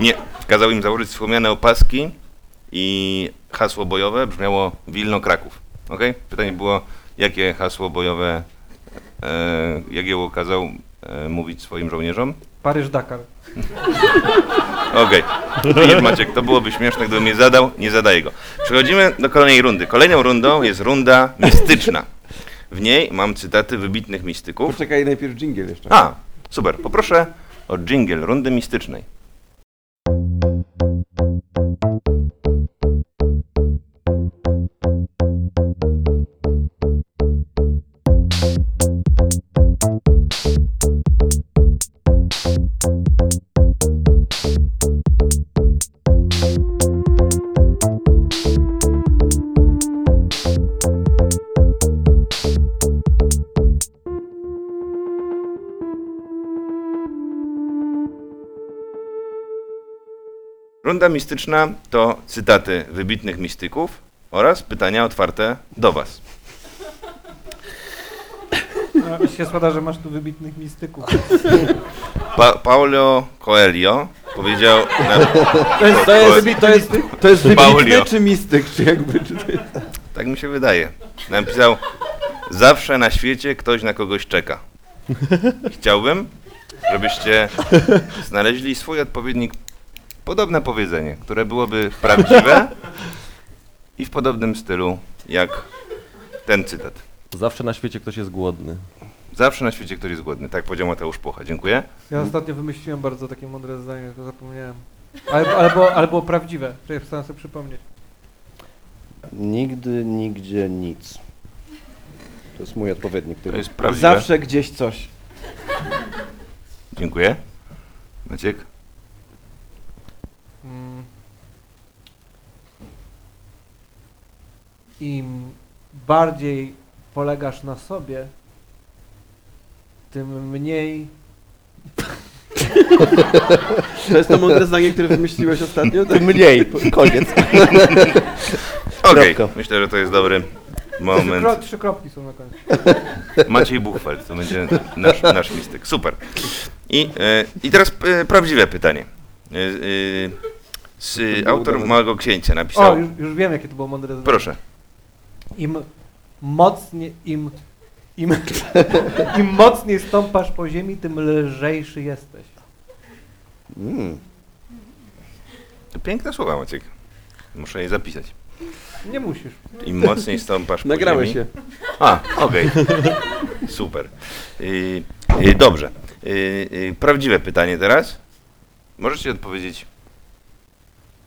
Nie, kazał im założyć wspomniane opaski i hasło bojowe brzmiało Wilno Kraków. Ok? Pytanie było, jakie hasło bojowe e, Jagiełło kazał e, mówić swoim żołnierzom? Paryż-Dakar. Okej. Okay. Maciek, to byłoby śmieszne, gdybym je zadał. Nie zadaję go. Przechodzimy do kolejnej rundy. Kolejną rundą jest runda mistyczna. W niej mam cytaty wybitnych mistyków. Poczekaj, najpierw dżingiel jeszcze. A, super. Poproszę o jingle rundy mistycznej. Runda mistyczna to cytaty wybitnych mistyków oraz pytania otwarte do Was. No, się składa, że masz tu wybitnych mistyków. Pa Paulo Coelho powiedział... Na, To jest, to jest, to jest, to jest Paulio. wybitny czy mistyk, czy jakby, czy to jest... tak mi się wydaje. Napisał, zawsze na świecie ktoś na kogoś czeka. Chciałbym, żebyście znaleźli swój odpowiednik, podobne powiedzenie, które byłoby prawdziwe i w podobnym stylu jak ten cytat. Zawsze na świecie ktoś jest głodny. Zawsze na świecie ktoś jest głodny. Tak powiedział Mateusz Płocha. Dziękuję. Ja ostatnio wymyśliłem bardzo takie mądre zdanie, tylko zapomniałem. Było, ale było prawdziwe. Staram sobie przypomnieć. Nigdy, nigdzie nic. To jest mój odpowiednik To jest prawdziwe. Zawsze gdzieś coś. Dziękuję. Maciek? Im bardziej polegasz na sobie, tym mniej To jest to mądre zdanie, które wymyśliłeś ostatnio? Tak? Mniej, koniec. Okej, Kropka. myślę, że to jest dobry Trzy, moment. kro, trzy kropki są na końcu. Maciej Buchwald, to będzie nasz, nasz mistyk. Super. I, e, i teraz e, prawdziwe pytanie. E, e, z, autor Małego Księcia O, napisał... już, już wiem, jakie to było mądre zdanie. Proszę. Im mocniej, im, im, im mocniej stąpasz po ziemi, tym lżejszy jesteś. Mm. To piękne słowa, Maciek. Muszę je zapisać. Nie musisz. Im mocniej stąpasz po Nagrałeś ziemi... się. A, okej. Super. Y, y, dobrze. Y, prawdziwe pytanie teraz. Możecie odpowiedzieć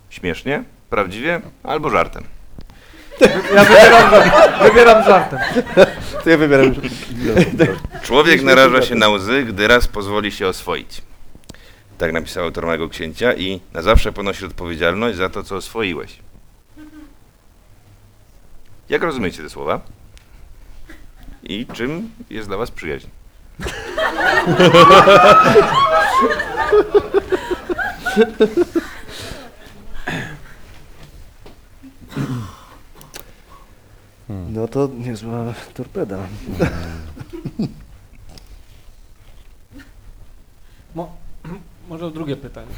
śmiesznie, prawdziwie albo żartem. Ja wybieram, żart- wybieram żartem. To ja wybieram już. Człowiek naraża się na łzy, gdy raz pozwoli się oswoić. Tak napisał autor mojego księcia i na zawsze ponosi odpowiedzialność za to, co oswoiłeś. Jak rozumiecie te słowa? I czym jest dla was przyjaźń? No to niezła torpeda. Mo, może drugie pytanie.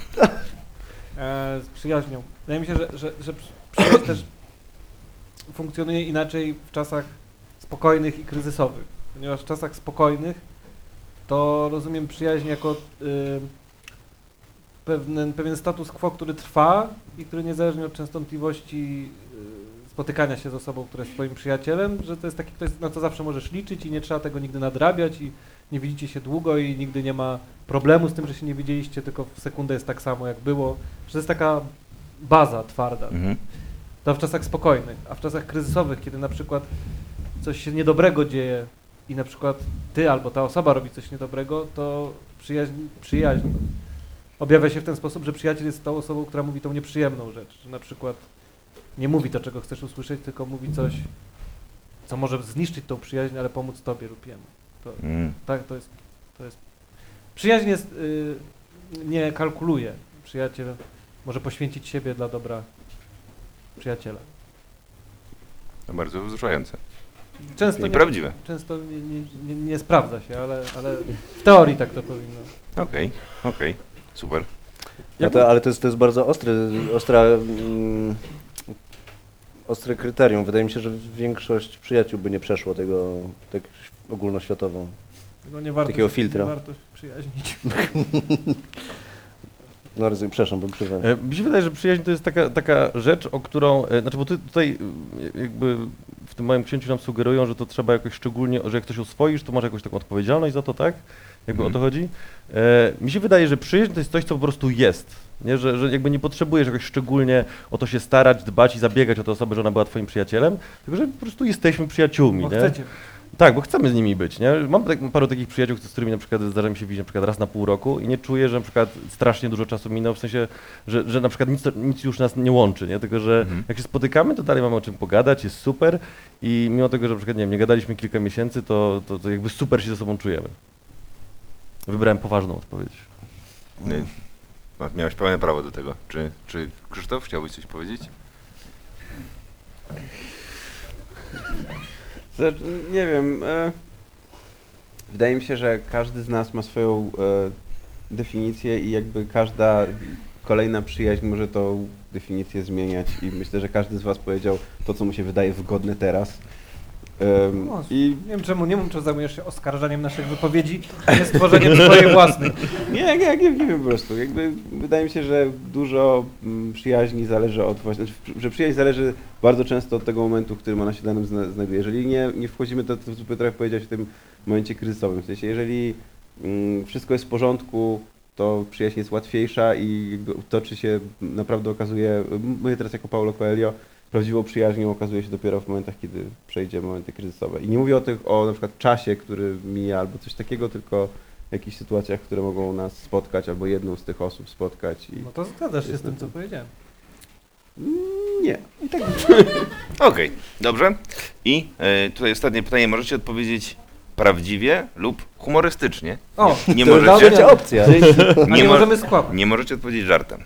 E, z przyjaźnią. Wydaje mi się, że, że, że przy- przyjaźń też funkcjonuje inaczej w czasach spokojnych i kryzysowych. Ponieważ w czasach spokojnych to rozumiem przyjaźń jako y, pewien, pewien status quo, który trwa i który niezależnie od częstotliwości spotykania się z osobą, która jest twoim przyjacielem, że to jest taki ktoś, na co zawsze możesz liczyć i nie trzeba tego nigdy nadrabiać i nie widzicie się długo i nigdy nie ma problemu z tym, że się nie widzieliście, tylko w sekundę jest tak samo jak było, że to jest taka baza twarda. Mhm. To w czasach spokojnych, a w czasach kryzysowych, kiedy na przykład coś się niedobrego dzieje i na przykład ty albo ta osoba robi coś niedobrego, to przyjaźń, przyjaźń objawia się w ten sposób, że przyjaciel jest tą osobą, która mówi tą nieprzyjemną rzecz, że na przykład nie mówi to, czego chcesz usłyszeć, tylko mówi coś, co może zniszczyć tą przyjaźń, ale pomóc tobie lub jemu. To, Mm. tak, to jest, to jest... Przyjaźń jest, y, nie kalkuluje. Przyjaciel może poświęcić siebie dla dobra przyjaciela. To bardzo wzruszające. Często I nie, prawdziwe. często nie, nie, nie, nie sprawdza się, ale, ale w teorii tak to powinno. Okej, okej, super. No to, ale to jest, to jest bardzo ostry, ostra, mm, ostre kryterium. Wydaje mi się, że większość przyjaciół by nie przeszło tego tak ogólnoświatowo. No nie warto, Takiego się- filtra. Nie warto się przyjaźnić. No rozumiem, przepraszam, bym przerwał. E, Mi się wydaje, że przyjaźń to jest taka, taka rzecz, o którą, e, znaczy bo ty tutaj e, jakby w tym moim księciu nam sugerują, że to trzeba jakoś szczególnie, że jak coś oswoisz, to masz jakąś taką odpowiedzialność za to, tak? Jakby Mhm. o to chodzi. E, mi się wydaje, że przyjaźń to jest coś, co po prostu jest. Nie? Że, że jakby nie potrzebujesz jakoś szczególnie o to się starać, dbać i zabiegać o tę osobę, że ona była twoim przyjacielem, tylko że po prostu jesteśmy przyjaciółmi, Bo nie? chcecie. Tak, bo chcemy z nimi być, nie? Mam tak, paru takich przyjaciół, z którymi na przykład zdarza mi się widzieć na przykład raz na pół roku i nie czuję, że na przykład strasznie dużo czasu minął, w sensie, że, że na przykład nic, nic już nas nie łączy, nie? Tylko, że Mhm. jak się spotykamy, to dalej mamy o czym pogadać, jest super i mimo tego, że na przykład, nie wiem, nie gadaliśmy kilka miesięcy, to, to, to jakby super się ze sobą czujemy. Wybrałem poważną odpowiedź. Nie, Miałeś pełne prawo do tego. Czy, czy Krzysztof chciałbyś coś powiedzieć? Znaczy, nie wiem. E, wydaje mi się, że każdy z nas ma swoją e, definicję i jakby każda kolejna przyjaźń może tą definicję zmieniać i myślę, że każdy z was powiedział to, co mu się wydaje wygodne teraz. No, I Nie wiem czemu, nie wiem czy zajmujesz się oskarżaniem naszych wypowiedzi, nie stworzeniem swojej własnej. nie, nie, nie, nie wiem po prostu. Jakby wydaje mi się, że dużo mm, przyjaźni zależy od właśnie, że przyjaźń zależy bardzo często od tego momentu, w którym ona się danym zna, znajduje. Jeżeli nie, nie wchodzimy, to, co Piotrek powiedział w tym momencie kryzysowym. W sensie, jeżeli mm, wszystko jest w porządku, to przyjaźń jest łatwiejsza i toczy się, naprawdę okazuje, my teraz jako Paulo Coelho, prawdziwą przyjaźnią okazuje się dopiero w momentach, kiedy przejdzie momenty kryzysowe. I nie mówię o tych, o na przykład czasie, który mija albo coś takiego, tylko w jakichś sytuacjach, które mogą nas spotkać, albo jedną z tych osób spotkać. I... No to zgadzasz się z tym, co powiedziałem. Mm, Nie. Okej, dobrze. I e, tutaj ostatnie pytanie. Możecie odpowiedzieć prawdziwie lub humorystycznie. O, Nie to jest możecie, opcja. nie, nie mo- możemy skłamać. nie możecie odpowiedzieć żartem.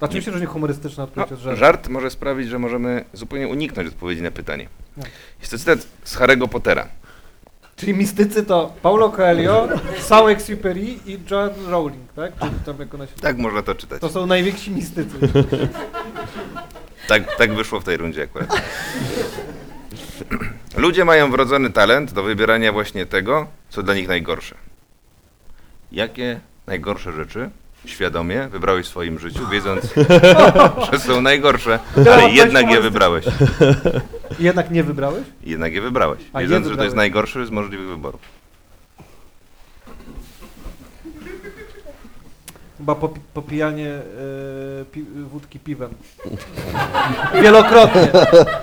A czym się różni humorystyczna No, odpowiedź od żartu? żart może sprawić, że możemy zupełnie uniknąć odpowiedzi na pytanie. No. Jest to cytat z Harry'ego Pottera. Czyli mistycy to Paulo Coelho, Saint-Exupéry i John Rowling, tak? Tak można to czytać. To są najwięksi mistycy. Tak, tak wyszło w tej rundzie akurat. Ludzie mają wrodzony talent do wybierania właśnie tego, co dla nich najgorsze. Jakie najgorsze rzeczy świadomie wybrałeś w swoim życiu, wiedząc, że są najgorsze, ale jednak je wybrałeś. Jednak nie wybrałeś? Jednak je wybrałeś, A, je wiedząc, że to wybrałeś. jest najgorszy z możliwych wyborów. Chyba popi- popijanie e, pi- wódki piwem. Wielokrotnie.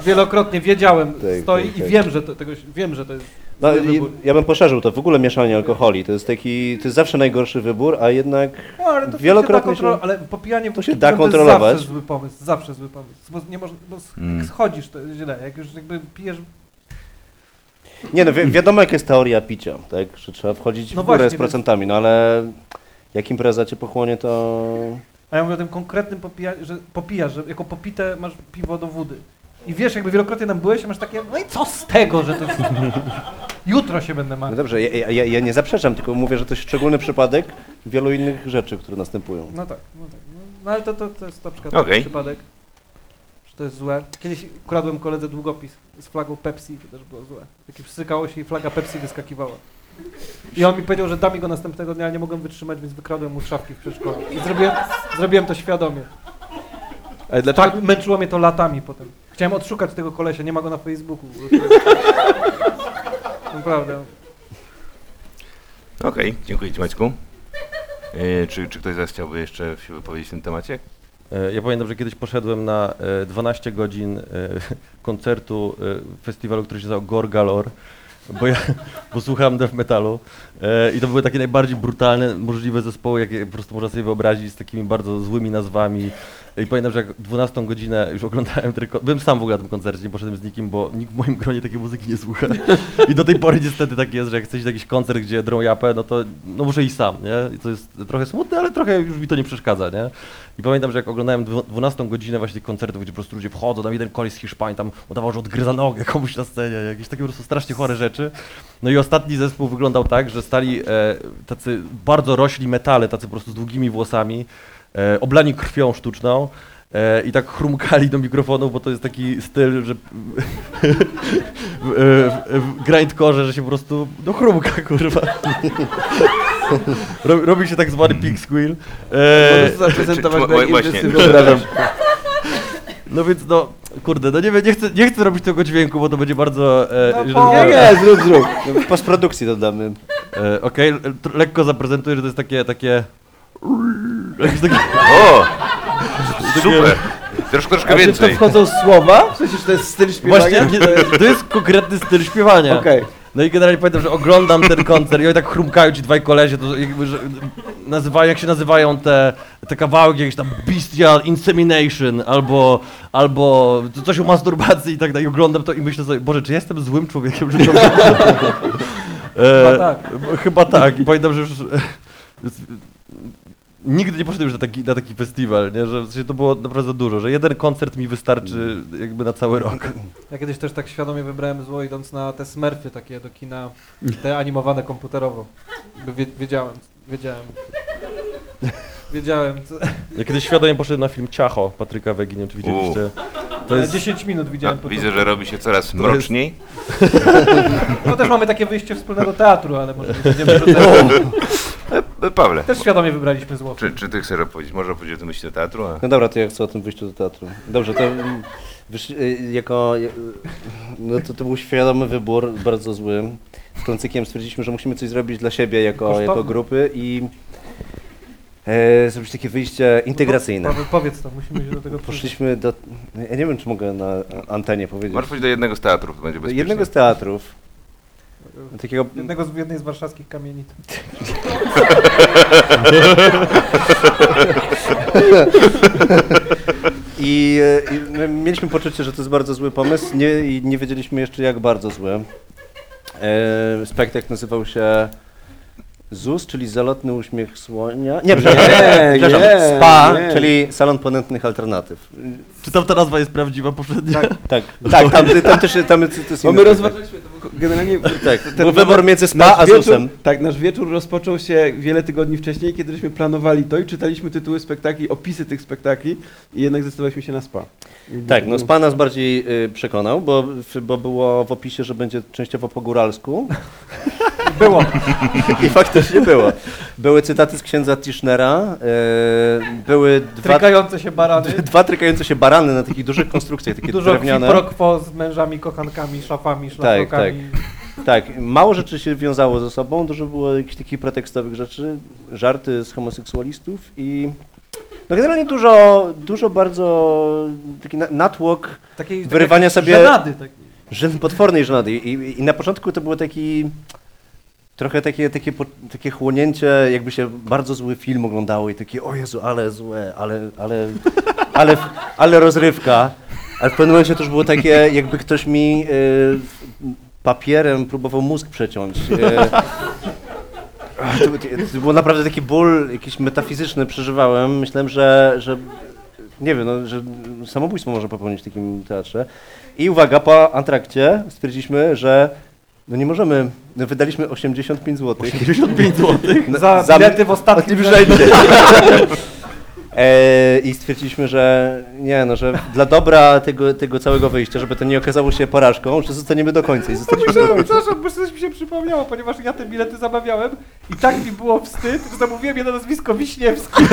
Wielokrotnie wiedziałem, Tak, stoi tak, i tak. wiem, że to, tego, wiem, że to jest No, ja bym poszerzył to. W ogóle mieszanie alkoholi. To jest taki, to jest zawsze najgorszy wybór, a jednak No, ale to Wielokrotnie się da się- ale popijanie to się da kontrolować. To jest zawsze zły pomysł, zawsze zły pomysł. Bo nie można, bo Mm. jak schodzisz, to jest źle. Jak już jakby pijesz... Nie no, wi wiadomo jak jest teoria picia, tak? Że trzeba wchodzić No w górę właśnie, z procentami, no ale jak impreza cię pochłonie, to... A ja mówię o tym konkretnym popijaniu, że popijasz, że jako popite masz piwo do wody. I wiesz, jakby wielokrotnie tam byłeś, masz takie, no i co z tego, że to jest... Jutro się będę No martwił. dobrze, ja, ja, ja nie zaprzeczam, tylko mówię, że to jest szczególny przypadek wielu innych rzeczy, które następują. No tak, no tak. No, no ale to, to, to jest na przykład taki przypadek, że to jest złe. Kiedyś ukradłem koledze długopis z flagą Pepsi, to też było złe. Takie wsykało się i flaga Pepsi wyskakiwała. I on mi powiedział, że da mi go następnego dnia, ale nie mogłem wytrzymać, więc wykradłem mu szafki w przedszkolu. I zrobiłem, zrobiłem to świadomie. Ale dlaczego? Tak, męczyło mnie to latami potem. Chciałem odszukać tego kolesia, nie ma go na Facebooku. Naprawdę. Okej, dziękuję Ci Maćku. E, czy, czy ktoś z Was chciałby jeszcze się wypowiedzieć w tym temacie? E, Ja pamiętam, że kiedyś poszedłem na e, 12 godzin e, koncertu e, festiwalu, który się nazywał Gorgalor bo ja bo słuchałem death metalu e, i to były takie najbardziej brutalne możliwe zespoły, jakie po prostu można sobie wyobrazić, z takimi bardzo złymi nazwami. I pamiętam, że jak 12 godzinę już oglądałem tylko, byłem sam w ogóle na tym koncercie, nie poszedłem z nikim, bo nikt w moim gronie takiej muzyki nie słucha. I do tej pory niestety tak jest, że jak chcesz jakiś koncert, gdzie drą japę, no to no muszę iść sam, nie? I to jest trochę smutne, ale trochę już mi to nie przeszkadza, nie? I pamiętam, że jak oglądałem dwu- 12 godzinę właśnie tych koncertów, gdzie po prostu ludzie wchodzą, tam jeden koleś z Hiszpanii tam udawał, że odgryza nogę komuś na scenie, jakieś takie po prostu strasznie chore rzeczy. No i ostatni zespół wyglądał tak, że stali e, tacy bardzo rośli metale, tacy po prostu z długimi włosami, e, oblani krwią sztuczną. E, I tak chrumkali do mikrofonów, bo to jest taki styl, że w, e, grindcore, że się po prostu no chrumka, kurwa. Robi, robi się tak zwany pig squeal. E, Możesz zaprezentować na no więc no, kurde, no nie, wiem, nie, chcę, nie chcę robić tego dźwięku, bo to będzie bardzo... E, No Nie, nie, zrób, zrób. Postprodukcji dodamy. E, Okej, lekko zaprezentuję, że to jest takie, takie... Jakieś takie O! Super! Troszkę, troszkę A czy to więcej. wchodzą słowa? W sensie, że to jest styl śpiewania? Właśnie, nie, to jest konkretny styl śpiewania. Okej. No i generalnie pamiętam, że oglądam ten koncert i oni tak chrumkają ci dwaj kolesie, to jakby, że nazywają, jak się nazywają te, te kawałki, jakieś tam bestial insemination, albo, albo coś o masturbacji i tak dalej. I oglądam to i myślę sobie, Boże, czy ja jestem złym człowiekiem, że to Chyba tak. bo- Chyba tak. I pamiętam, że już... Nigdy nie poszedłem już na taki, na taki festiwal, nie? że w sensie to było naprawdę za dużo, że jeden koncert mi wystarczy jakby na cały rok. Ja kiedyś też tak świadomie wybrałem zło idąc na te smurfy takie do kina, te animowane komputerowo. Wie, wiedziałem, wiedziałem. Wiedziałem. Co, Ja kiedyś świadomie poszedłem na film Ciacho Patryka Wegi, nie wiem czy widzieliście. To jest... 10 minut widziałem. po widzę, że robi się coraz mroczniej. No też mamy takie wyjście wspólnego teatru, ale może nie będziemy do tego. E, Pawle, Też świadomie wybraliśmy zło. czy, czy ty chcesz opowiedzieć? Może opowiedzieć o tym myśli do teatru? A... No dobra, to ja chcę o tym wyjściu do teatru. Dobrze, to mm, wysz, y, jako, y, no to, to był świadomy wybór, bardzo zły. Z Klącykiem stwierdziliśmy, że musimy coś zrobić dla siebie jako, Kosztowne. jako grupy i e, zrobić takie wyjście integracyjne. Paweł, powiedz to, musimy się do tego. Poszliśmy do, ja nie wiem czy mogę na antenie powiedzieć, Możesz powiedzieć do jednego z teatrów, to będzie do bezpiecznie. jednego z teatrów, takiego Jednego z, jednej z warszawskich kamienic. I, e, i my mieliśmy poczucie, że to jest bardzo zły pomysł nie, i nie wiedzieliśmy jeszcze jak bardzo zły. E, spektakl nazywał się ZUS, czyli Zalotny Uśmiech Słonia. Nie, przepraszam, Nie, przepraszam, nie, SPA, nie. czyli Salon Ponętnych Alternatyw. Czy tam ta nazwa jest prawdziwa poprzednia? Tak, tak, tam, tam też tam, to jest Bo my spektakl. rozważaliśmy to, bo generalnie Tak, ten był wybór między SPA a wieczór, ZUS-em. Tak, nasz wieczór rozpoczął się wiele tygodni wcześniej, kiedy żeśmy planowali to i czytaliśmy tytuły spektakli, opisy tych spektakli i jednak zdecydowaliśmy się na SPA. Tak, no SPA nas bardziej y, przekonał, bo, bo było w opisie, że będzie częściowo po góralsku. Było. I faktycznie było. Były cytaty z księdza Tischnera, y, były dwa, Trykające się barany. dwa trykające się barany na takich dużych konstrukcjach, takie Dużo drewniane. pro z mężami, kochankami, szafami, szlafrokami. Tak, mało rzeczy się wiązało ze sobą, dużo było jakichś takich pretekstowych rzeczy, żarty z homoseksualistów i no generalnie dużo, dużo bardzo taki na- natłok Takiej, Wyrywania sobie- Żenady, tak. potwornej żenady I, i, i na początku to było taki trochę takie, takie, takie chłonięcie, jakby się bardzo zły film oglądało i takie o Jezu, ale złe, ale, ale, ale, ale rozrywka. Ale w pewnym momencie to już było takie, jakby ktoś mi y, papierem próbował mózg przeciąć. Y, to, to był naprawdę taki ból jakiś metafizyczny przeżywałem. Myślałem, że, że nie wiem, no, że samobójstwo można popełnić w takim teatrze. I uwaga, po antrakcie stwierdziliśmy, że no nie możemy, no wydaliśmy 85 zł. 55 zł. Za, bilety w ostatnim rzędzie. E, I stwierdziliśmy, że nie, no, że dla dobra tego, tego całego wyjścia, żeby to nie okazało się porażką, że zostaniemy do końca. I zostaliśmy do końca. Przepraszam, bo coś mi się przypomniało, ponieważ ja te bilety zamawiałem i tak mi było wstyd, że zamówiłem jedno nazwisko Wiśniewski.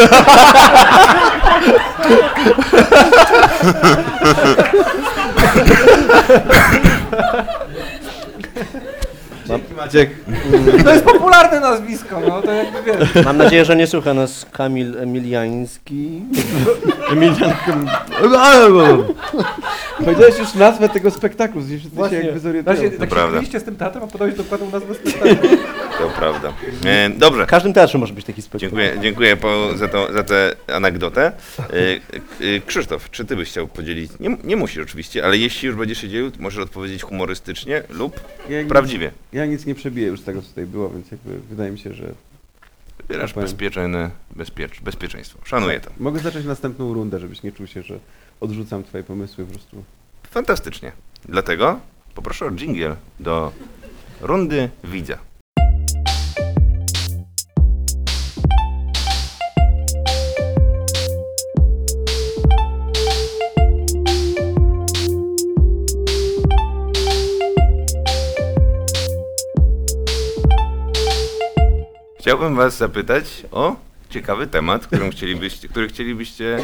Let, Maciek. To jest popularne nazwisko, no to jakby wiesz. Mam nadzieję, że nie słucha nas Kamil Emiliański. Emilian... Powiedziałeś już nazwę tego spektaklu, gdzieś wszyscy się Właśnie, jakby Właśnie, zorientują. tak się prawda. z tym teatrem, a podałeś dokładną nazwę spektaklu. To prawda. E, dobrze. W każdym teatrze może być taki spektakl. Dziękuję, dziękuję po, za, to, za tę anegdotę. E, e, Krzysztof, czy ty byś chciał podzielić? Nie, nie musisz oczywiście, ale jeśli już będziesz się dzielił, to możesz odpowiedzieć humorystycznie lub Ja nic- prawdziwie. Ja nic nie przebiję już z tego, co tutaj było, więc jakby wydaje mi się, że Wybierasz Tak bezpieczne, bezpiecz, bezpieczeństwo. Szanuję to. mogę zacząć następną rundę, żebyś nie czuł się, że odrzucam twoje pomysły po prostu. Fantastycznie. Dlatego poproszę o dżingiel do rundy widza. Chciałbym Was zapytać o ciekawy temat, którym chcielibyście, który chcielibyście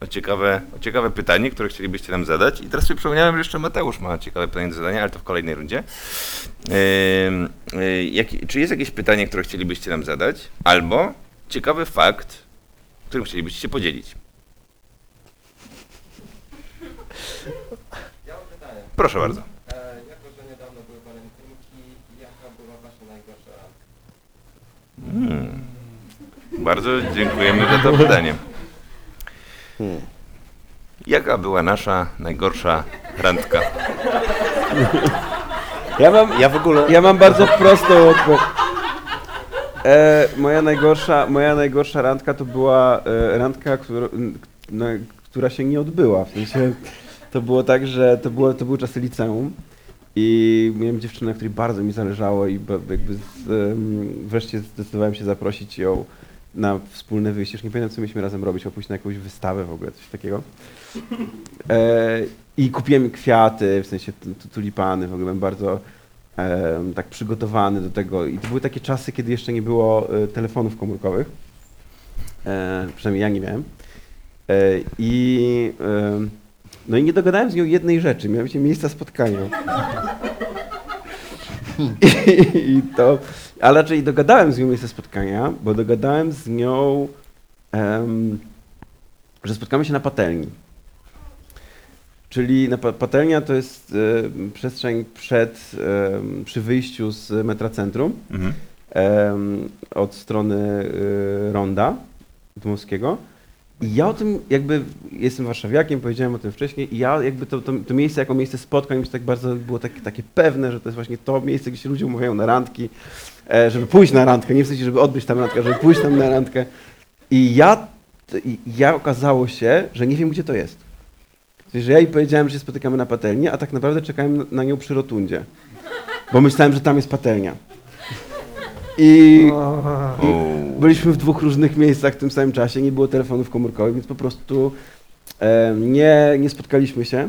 o ciekawe, o ciekawe pytanie, które chcielibyście nam zadać. I teraz sobie przypomniałem, że jeszcze Mateusz ma ciekawe pytanie do zadania, ale to w kolejnej rundzie. Ym, y, jaki- czy jest jakieś pytanie, które chcielibyście nam zadać? Albo ciekawy fakt, którym chcielibyście się podzielić? Proszę bardzo. Jako, że niedawno były walentynki, jaka była wasza najgorsza randka? Hmm. Bardzo dziękujemy za to pytanie. Hmm. Jaka była nasza najgorsza randka? Ja mam, Ja w ogóle... ja mam bardzo prostą odpowiedź. E, moja, najgorsza, moja najgorsza randka to była e, randka, która, no, która się nie odbyła. W sensie to było tak, że to, było, to były czasy liceum i miałem dziewczynę, której bardzo mi zależało i jakby z, wreszcie zdecydowałem się zaprosić ją na wspólne wyjście. Już nie pamiętam, co mieliśmy razem robić, pójść na jakąś wystawę w ogóle, coś takiego. E, I kupiłem kwiaty, w sensie tu- tu- tulipany, w ogóle byłem bardzo em, tak przygotowany do tego. I to były takie czasy, kiedy jeszcze nie było e, telefonów komórkowych. E, przynajmniej ja nie miałem. E, I, no i nie dogadałem z nią jednej rzeczy, mianowicie miejsca spotkania. I, I to, ale raczej dogadałem z nią miejsce spotkania, bo dogadałem z nią, em, że spotkamy się na patelni. Czyli na pa- patelnia to jest e, przestrzeń przed, przy wyjściu z metra centrum, Mhm. od strony e, Ronda Dmowskiego. I ja o tym jakby, jestem warszawiakiem, powiedziałem o tym wcześniej i ja jakby to, to, to miejsce jako miejsce spotkań mi się tak bardzo było takie, takie pewne, że to jest właśnie to miejsce, gdzie się ludzie umawiają na randki, e, żeby pójść na randkę, nie w sensie, żeby odbyć tam randkę, żeby pójść tam na randkę. I ja, i ja okazało się, że nie wiem, gdzie to jest. Sensie, że ja jej powiedziałem, że się spotykamy na patelni, a tak naprawdę czekałem na nią przy rotundzie. Bo myślałem, że tam jest patelnia. I Uuu. byliśmy w dwóch różnych miejscach w tym samym czasie, nie było telefonów komórkowych, więc po prostu e, nie, nie spotkaliśmy się.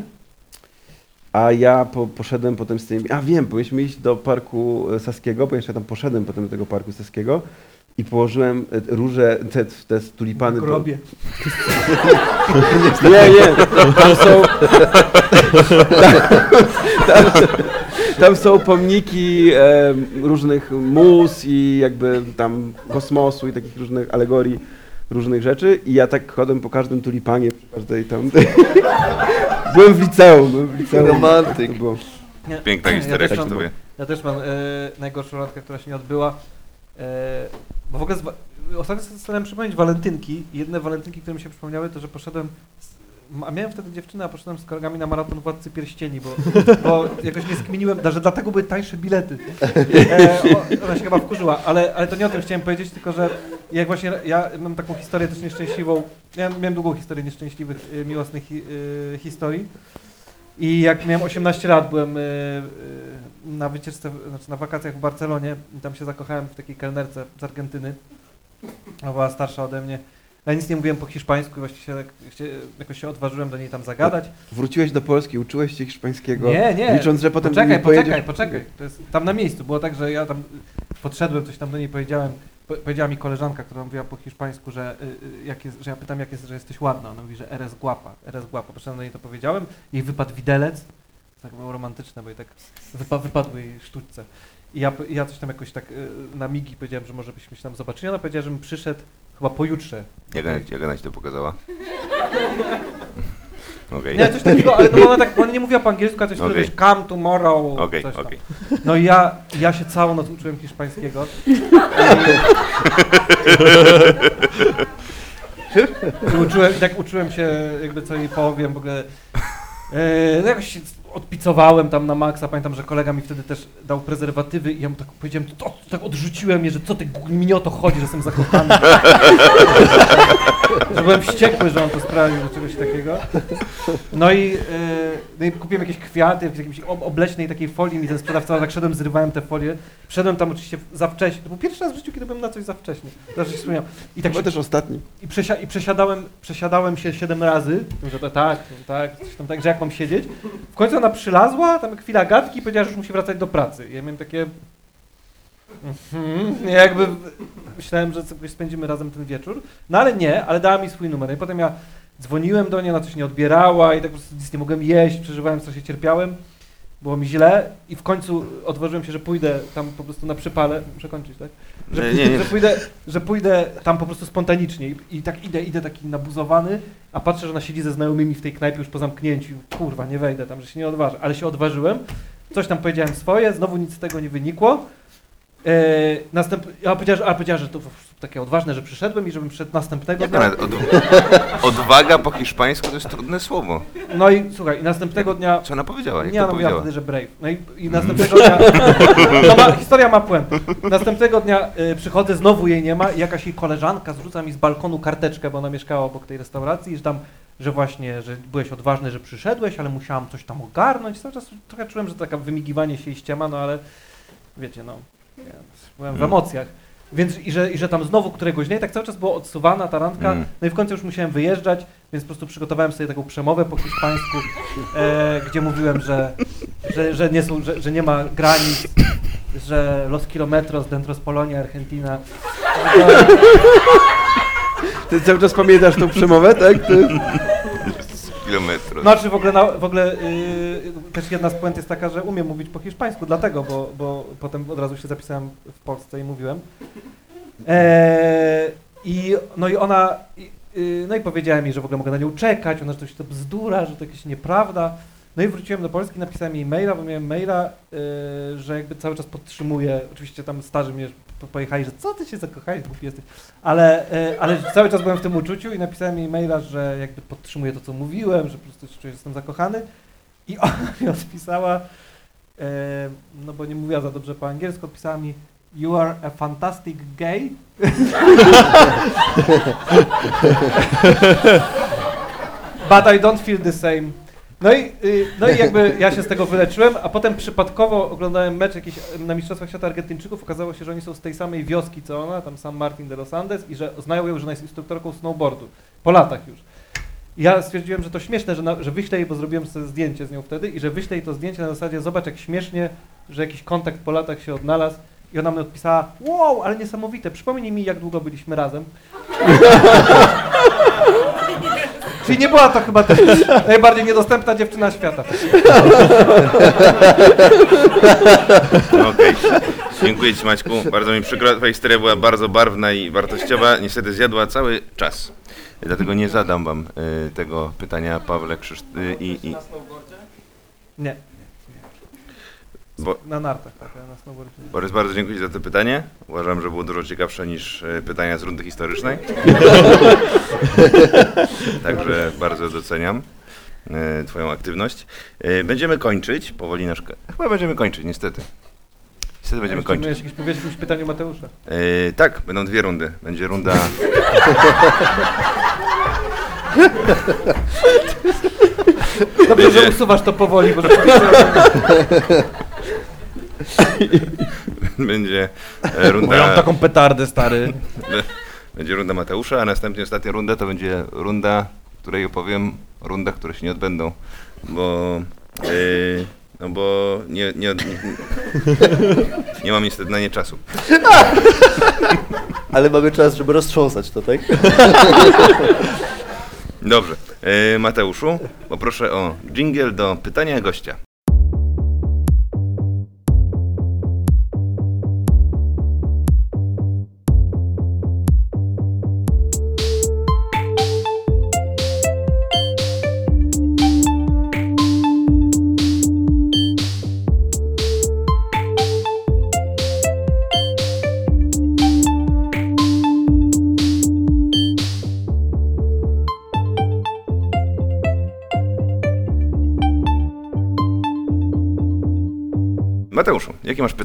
A ja po, poszedłem potem z tym. A wiem, powinniśmy iść do parku e, Saskiego, ponieważ ja tam poszedłem potem do tego parku Saskiego i położyłem e, róże, te, te tulipany. do- Grobie. Nie, nie, tam są. Tam, tam, tam są pomniki e, różnych mus i jakby tam kosmosu i takich różnych alegorii, różnych rzeczy. I ja tak chodem po każdym tulipanie, przy każdej tam. Byłem w liceum, byłem w liceum. Romantyk. To było. Nie, Piękna ja historia, też mam-. Ja też mam e, najgorszą randkę, która się nie odbyła. E, bo w ogóle ostatnio starałem przypomnieć walentynki. Jedne walentynki, które mi się przypomniały, to że poszedłem. A miałem wtedy dziewczynę, a poszedłem z kolegami na maraton Władcy Pierścieni, bo, bo jakoś nie skminiłem, że dlatego były tańsze bilety. E, o, ona się chyba wkurzyła, ale, ale to nie o tym chciałem powiedzieć, tylko że jak właśnie ja mam taką historię też nieszczęśliwą. Miałem, miałem długą historię nieszczęśliwych, y, miłosnych hi, y, historii. I jak miałem 18 lat, byłem y, y, na wycieczce, znaczy na wakacjach w Barcelonie i tam się zakochałem w takiej kelnerce z Argentyny. Ona była starsza ode mnie. Ja nic nie mówiłem po hiszpańsku i właściwie się, tak, jakoś się odważyłem do niej tam zagadać. Wróciłeś do Polski, uczyłeś się hiszpańskiego, Nie, nie. licząc, że potem Poczekaj, nie pojedziesz... poczekaj, poczekaj. To jest tam na miejscu. Było tak, że ja tam podszedłem, coś tam do niej powiedziałem. Po, powiedziała mi koleżanka, która mówiła po hiszpańsku, że, y, y, jak jest, że ja pytam, jak jest, że jesteś ładna. Ona mówi, że eres guapa, eres guapa. Poszedłem do niej to powiedziałem. Jej wypadł widelec. Tak było romantyczne, bo jej tak wypa, wypadły jej sztućce. I ja, ja coś tam jakoś tak y, na migi powiedziałem, że może byśmy się tam zobaczyli. Ona powiedziała, żebym przyszedł chyba pojutrze. Jak ona, jak ona ci to pokazała? Okej. Nie, coś takiego, ale no ona, tak, ona nie mówiła po angielsku, a coś takiego, Okej. wiesz, come tomorrow, Okej, coś tam. okej. No i ja, ja się całą noc uczyłem hiszpańskiego. I, uczyłem, i tak uczyłem się, jakby co jej powiem, w ogóle. E, no jakoś odpicowałem tam na maksa. Pamiętam, że kolega mi wtedy też dał prezerwatywy i ja mu tak powiedziałem, to, tak odrzuciłem je, że co ty, mi nie o to chodzi, że jestem zakochany. że byłem wściekły, że on to sprawił, do czegoś takiego. No i, e, no i kupiłem jakieś kwiaty w jakiejś ob- obleśnej takiej folii mi ten sprzedawca, tak szedłem, zrywałem te folie. Wszedłem tam oczywiście za wcześnie. To był pierwszy raz w życiu, kiedy byłem na coś za wcześnie. Zawsze się wspomniał. I tak się, też ostatni. i, przesia i przesiadałem, przesiadałem się siedem razy, że to tak, to tak, coś tam tak, że jak mam siedzieć. W końcu ona przylazła, tam chwila gadki i powiedziała, że już musi wracać do pracy. Ja miałem takie... Mhm, jakby myślałem, że spędzimy razem ten wieczór. No ale nie, ale dała mi swój numer. I potem ja dzwoniłem do niej, ona coś nie odbierała i tak po prostu nic nie mogłem jeść, przeżywałem, strasznie cierpiałem. Było mi źle i w końcu odważyłem się, że pójdę tam po prostu na przypale. Muszę kończyć, tak? Że, Nie, nie, nie. że, pójdę, że pójdę tam po prostu spontanicznie I, i tak idę, idę taki nabuzowany, a patrzę, że ona siedzi ze znajomymi w tej knajpie już po zamknięciu. Kurwa, nie wejdę tam, że się nie odważę. Ale się odważyłem, coś tam powiedziałem swoje, znowu nic z tego nie wynikło. Eee, następ... Powiedziała, a powiedziała, że to takie odważne, że przyszedłem i żebym przyszedł następnego dnia. od, odwaga po hiszpańsku to jest trudne słowo. No i słuchaj, i następnego dnia Co ona powiedziała? Jak Nie, to ona powiedziała? wtedy, że brave. No i, i następnego dnia... To ma, historia ma puentę. Następnego dnia y, przychodzę, znowu jej nie ma i jakaś jej koleżanka zrzuca mi z balkonu karteczkę, bo ona mieszkała obok tej restauracji, że tam, że właśnie, że byłeś odważny, że przyszedłeś, ale musiałam coś tam ogarnąć. Cały czas trochę czułem, że taka wymigiwanie się i ściema, no ale wiecie, no, ja byłem w emocjach. Więc i że, i że tam znowu któregoś dnia i tak cały czas była odsuwana ta randka, Mm. no i w końcu już musiałem wyjeżdżać, więc po prostu przygotowałem sobie taką przemowę po hiszpańsku, e, gdzie mówiłem, że, że, że, nie są, że, że nie ma granic, że los kilometros dentro z Polonia, Argentina. Ty cały czas pamiętasz tą przemowę, tak? Ty... Kilometru. Znaczy w ogóle, na, w ogóle yy, też jedna z puent jest taka, że umiem mówić po hiszpańsku, dlatego, bo, bo potem od razu się zapisałem w Polsce i mówiłem. Eee, I no i ona, yy, no i powiedziałem jej, że w ogóle mogę na nią czekać, ona, że to się to bzdura, że to jakieś nieprawda. No i wróciłem do Polski, napisałem jej maila, bo miałem maila, yy, że jakby cały czas podtrzymuję, oczywiście tam starzy mnie pojechali, że co ty się zakochałeś, głupi jesteś, ale, yy, ale cały czas byłem w tym uczuciu i napisałem jej maila, że jakby podtrzymuję to, co mówiłem, że po prostu czuję, że jestem zakochany i ona mi odpisała, yy, no bo nie mówiła za dobrze po angielsku, odpisała mi You are a fantastic gay. But I don't feel the same. No i, y, no i jakby ja się z tego wyleczyłem, a potem przypadkowo oglądałem mecz jakiś na Mistrzostwach Świata Argentyńczyków. Okazało się, że oni są z tej samej wioski co ona, tam San Martin de los Andes i że znają ją, że ona jest instruktorką snowboardu. Po latach już. Ja stwierdziłem, że to śmieszne, że, na, że wyślę jej, bo zrobiłem sobie zdjęcie z nią wtedy i że wyślę jej to zdjęcie na zasadzie zobacz jak śmiesznie, że jakiś kontakt po latach się odnalazł. I ona mi odpisała, wow, ale niesamowite, przypomnij mi jak długo byliśmy razem. Czyli nie była to chyba też najbardziej niedostępna dziewczyna świata. Okej. Dziękuję Ci Maćku. Bardzo mi przykro. Twoja historia była bardzo barwna i wartościowa. Niestety zjadła cały czas. Dlatego nie zadam Wam y, tego pytania, Pawle Krzysztof. Y, i, i? Nie. Bo- Na nartach, tak, na snowboardzie. Borys, bardzo dziękuję Ci za to pytanie. Uważam, że było dużo ciekawsze niż y, pytania z rundy historycznej. Także bardzo doceniam y, Twoją aktywność. Y, Będziemy kończyć powoli nasz... Chyba będziemy kończyć, niestety. Niestety będziemy kończyć. miałeś jakieś powiedzieć jakieś pytanie Mateusza. Yy, tak, będą dwie rundy. Będzie runda. Dobrze, że Będzie- usuwasz to powoli, bo będzie e, runda. Moją taką petardę, stary. Będzie runda Mateusza, a następnie ostatnia runda to będzie runda, której opowiem o rundach, które się nie odbędą. Bo. Yy, no bo nie, nie, nie, nie mam niestety na nie czasu. Ale mamy czas, żeby roztrząsać to, tak? Dobrze. Yy, Mateuszu, poproszę o jingle do pytania gościa.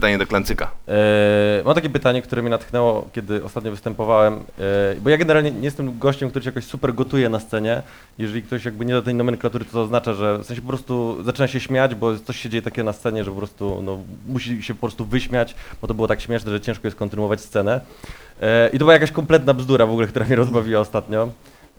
Pytanie do Klancyka? E, mam takie pytanie, które mnie natchnęło, kiedy ostatnio występowałem, e, bo ja generalnie nie jestem gościem, który się jakoś super gotuje na scenie. Jeżeli ktoś jakby nie da tej nomenklatury, to, to oznacza, że w sensie po prostu zaczyna się śmiać, bo coś się dzieje takiego na scenie, że po prostu no, musi się po prostu wyśmiać, bo to było tak śmieszne, że ciężko jest kontynuować scenę. E, I to była jakaś kompletna bzdura w ogóle, która mnie rozbawiła ostatnio.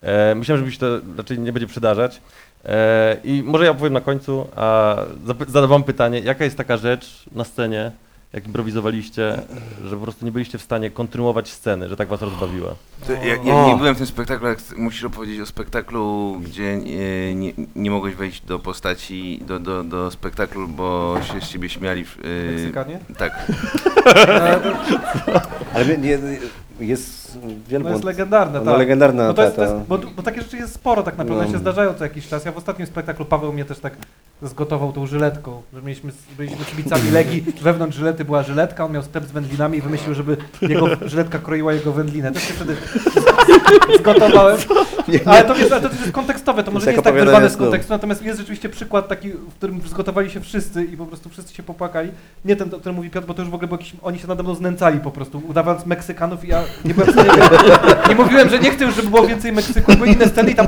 E, myślałem, że mi się to raczej nie będzie przydarzać. E, I może ja opowiem na końcu, a zap- zadam wam pytanie, jaka jest taka rzecz na scenie, jak improwizowaliście, że po prostu nie byliście w stanie kontynuować sceny, że tak was rozbawiła? To ja, ja nie byłem w tym spektaklu, jak musisz opowiedzieć o spektaklu, gdzie e, nie, nie mogłeś wejść do postaci, do, do, do spektaklu, bo się z ciebie śmiali. w- e, Meksykanie? Tak. To- Ale nie, jest wielbłąd. No jest legendarne, No, tak. legendarna No to jest, to jest, bo, bo takie rzeczy jest sporo tak naprawdę, No. się zdarzają co jakiś czas. Ja w ostatnim spektaklu Paweł mnie też tak zgotował tą żyletką, że mieliśmy, byliśmy kibicami Legii, wewnątrz żylety była żyletka, on miał sklep z wędlinami i wymyślił, żeby jego żyletka kroiła jego wędlinę. Też się wtedy zgotowałem. Ale to jest, to jest kontekstowe, to może nie jest tak wyrwane z kontekstu, natomiast jest rzeczywiście przykład taki, w którym zgotowali się wszyscy i po prostu wszyscy się popłakali. Nie ten, o którym mówi Piotr, bo to już w ogóle jakiś, oni się nade mną znęcali po prostu, udawając Meksykanów i ja nie byłem w stanie, nie mówiłem, że nie chcę już, żeby było więcej Meksyku, były inne sceny i tam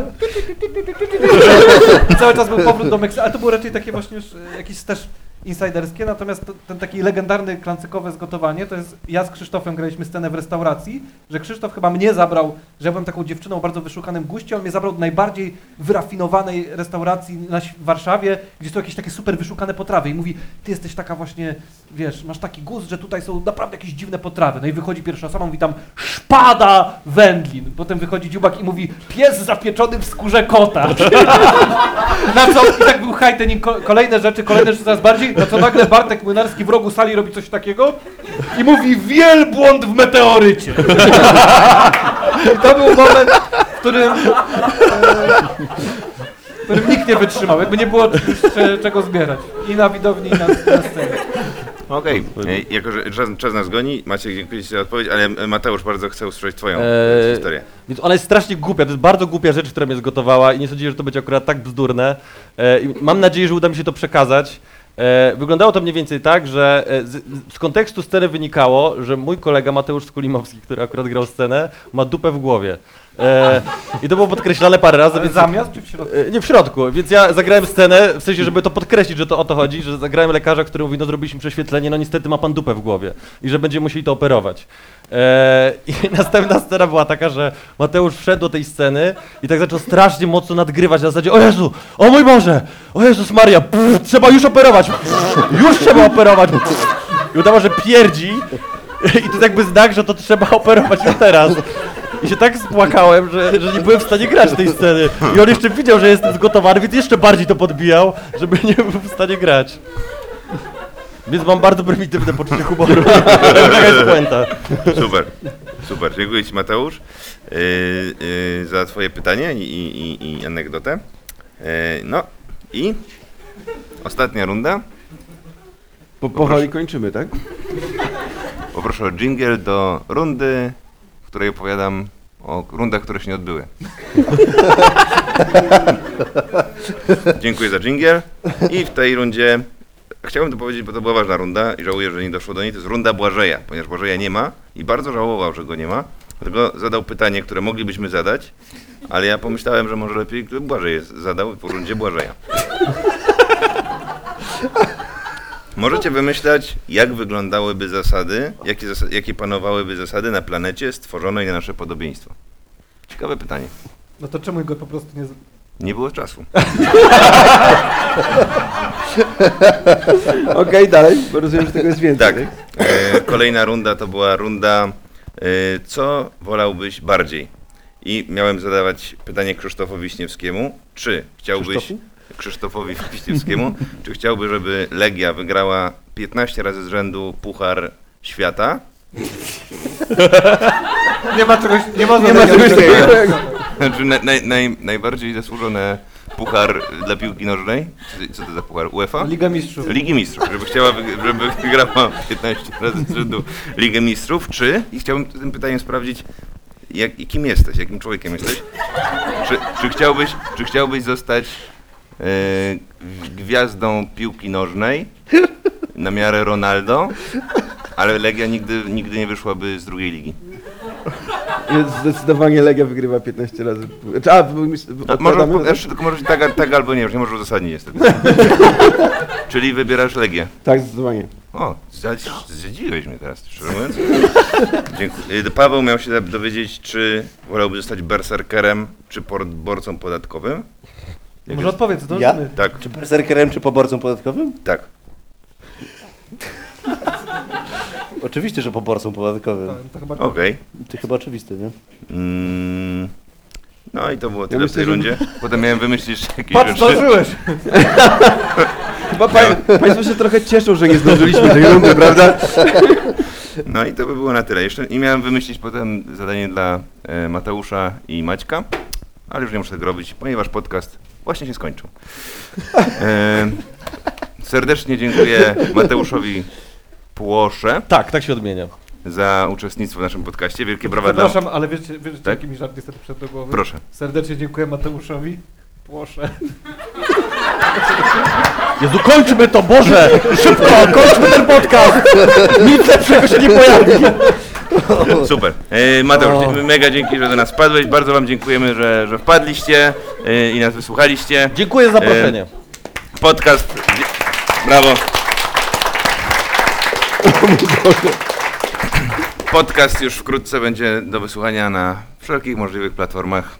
i cały czas był powrót do Meksyku, ale to było raczej takie właśnie już e, jakieś też insiderskie, natomiast to, ten taki legendarny klancykowe zgotowanie, to jest ja z Krzysztofem graliśmy scenę w restauracji, że Krzysztof chyba mnie zabrał, że ja byłem taką dziewczyną o bardzo wyszukanym guście, on mnie zabrał do najbardziej wyrafinowanej restauracji na, w Warszawie, gdzie są jakieś takie super wyszukane potrawy i mówi, ty jesteś taka właśnie, wiesz, masz taki gust, że tutaj są naprawdę jakieś dziwne potrawy. No i wychodzi pierwsza osoba, mówi tam szpada wędlin. Potem wychodzi dziubak i mówi pies zapieczony w skórze kota. Na co i tak był ko- kolejne rzeczy, kolejne rzeczy coraz bardziej, na co nagle Bartek Młynarski w rogu sali robi coś takiego i mówi wielbłąd w meteorycie. I to był moment, w którym, e, w którym nikt nie wytrzymał, jakby nie było czego zbierać. I na widowni, i na, na scenie. Okej, E, jako że czas, czas nas goni, macie jakieś odpowiedź, ale e, Mateusz bardzo chce usłyszeć twoją Eee, historię. Więc ona jest strasznie głupia, to jest bardzo głupia rzecz, która mnie zgotowała i nie sądziłem, że to będzie akurat tak bzdurne. E, i mam nadzieję, że uda mi się to przekazać. E, wyglądało to mniej więcej tak, że e, z, z kontekstu sceny wynikało, że mój kolega Mateusz Skulimowski, który akurat grał scenę, ma dupę w głowie. E, I to było podkreślane parę razy, więc zamiast czy w środku? E, Nie w środku, więc ja zagrałem scenę, w sensie, żeby to podkreślić, że to o to chodzi, że zagrałem lekarza, który mówi, no zrobiliśmy prześwietlenie, no niestety ma pan dupę w głowie i że będziemy musieli to operować. E, I następna scena była taka, że Mateusz wszedł do tej sceny i tak zaczął strasznie mocno nadgrywać na zasadzie, o Jezu, o mój Boże, o Jezus Maria, pff, trzeba już operować, pff, już trzeba operować. Pff. I udało, że pierdzi i to jest jakby znak, że to trzeba operować już teraz. I się tak spłakałem, że, że nie byłem w stanie grać tej sceny. I on jeszcze widział, że jestem zgotowany, więc jeszcze bardziej to podbijał, żeby nie był w stanie grać. Więc mam bardzo prymitywne poczucie humoru. Taka jest puenta. Super, super. Dziękuję Ci Mateusz e, e, za Twoje pytanie i, i, i, anegdotę. E, no i ostatnia runda. Po, powoli kończymy, tak? Poproszę o jingle do rundy, w której opowiadam o rundach, które się nie odbyły. Dziękuję za jingle. I w tej rundzie chciałbym to powiedzieć, bo to była ważna runda i żałuję, że nie doszło do niej. To jest runda Błażeja, ponieważ Błażeja nie ma i bardzo żałował, że go nie ma. Dlatego zadał pytanie, które moglibyśmy zadać, ale ja pomyślałem, że może lepiej Błażej zadał po rundzie Błażeja. Możecie wymyślać, jak wyglądałyby zasady, jakie, zas- jakie panowałyby zasady na planecie stworzonej na nasze podobieństwo. Ciekawe pytanie. No to czemu go po prostu nie... Nie było czasu. Okej, dalej, bo rozumiem, że tego jest więcej. Tak. E, kolejna runda to była runda, e, co wolałbyś bardziej? I miałem zadawać pytanie Krzysztofowi Wiśniewskiemu, czy chciałbyś... Krzysztofu? Krzysztofowi Wiśniewskiemu, czy chciałby, żeby Legia wygrała 15 razy z rzędu Puchar Świata? Nie ma czegoś, nie można Nie ma czegoś takiego. Znaczy naj, naj, naj, najbardziej zasłużone puchar dla piłki nożnej? Co- to za puchar? UEFA? Liga Mistrzów. Ligi Mistrzów, żeby chciała, żeby wygrała 15 razy z rzędu Ligę Mistrzów, czy, i chciałbym tym pytaniem sprawdzić, jak, kim jesteś, jakim człowiekiem jesteś, czy, czy, chciałbyś, czy chciałbyś zostać gwiazdą piłki nożnej, na miarę Ronaldo, ale Legia nigdy, nigdy nie wyszłaby z drugiej ligi. Zdecydowanie Legia wygrywa 15 razy. A, może, jeszcze tylko może tak, tak albo nie, już nie możesz uzasadnić niestety. Czyli wybierasz Legię. Tak, zdecydowanie. O, zdzi- zdziwiłeś mnie teraz, szczerze mówiąc. Dziękuję. Y, Paweł miał się dowiedzieć, czy wolałby zostać berserkerem, czy borcą podatkowym. Jak Może jest- odpowiedz, zdążymy. Tak, Czy berserkerem, czy poborcą podatkowym? tak. Oczywiście, że poborcą podatkowym. To, to chyba Okej. To chyba oczywiste, nie? Mm, no i to było tyle w myślę, tej że- rundzie. Potem miałem wymyślić jakieś Patrz, rzeczy. zdążyłeś! Chyba pa, Państwo się trochę cieszą, że nie zdążyliśmy tej rundy, prawda? No i to by było na tyle. Jeszcze i miałem wymyślić potem zadanie dla e, Mateusza i Maćka, ale już nie muszę tego robić, ponieważ podcast właśnie się skończył. E, serdecznie dziękuję Mateuszowi Płosze Tak, tak się odmienia. za uczestnictwo w naszym podcaście. Wielkie brawa dla... Przepraszam, ale wiecie, wiecie Tak? jaki mi żart niestety przed do głowy? Proszę. Serdecznie dziękuję Mateuszowi. Płoszę. Jezu, kończmy to, Boże! Szybko, kończmy ten podcast! Nic lepszego się nie pojawi! Super. E, Mateusz, dzie- mega dzięki, że do nas wpadłeś. Bardzo wam dziękujemy, że, że wpadliście e, i nas wysłuchaliście. Dziękuję za zaproszenie. Podcast. Brawo. Podcast już wkrótce będzie do wysłuchania na wszelkich możliwych platformach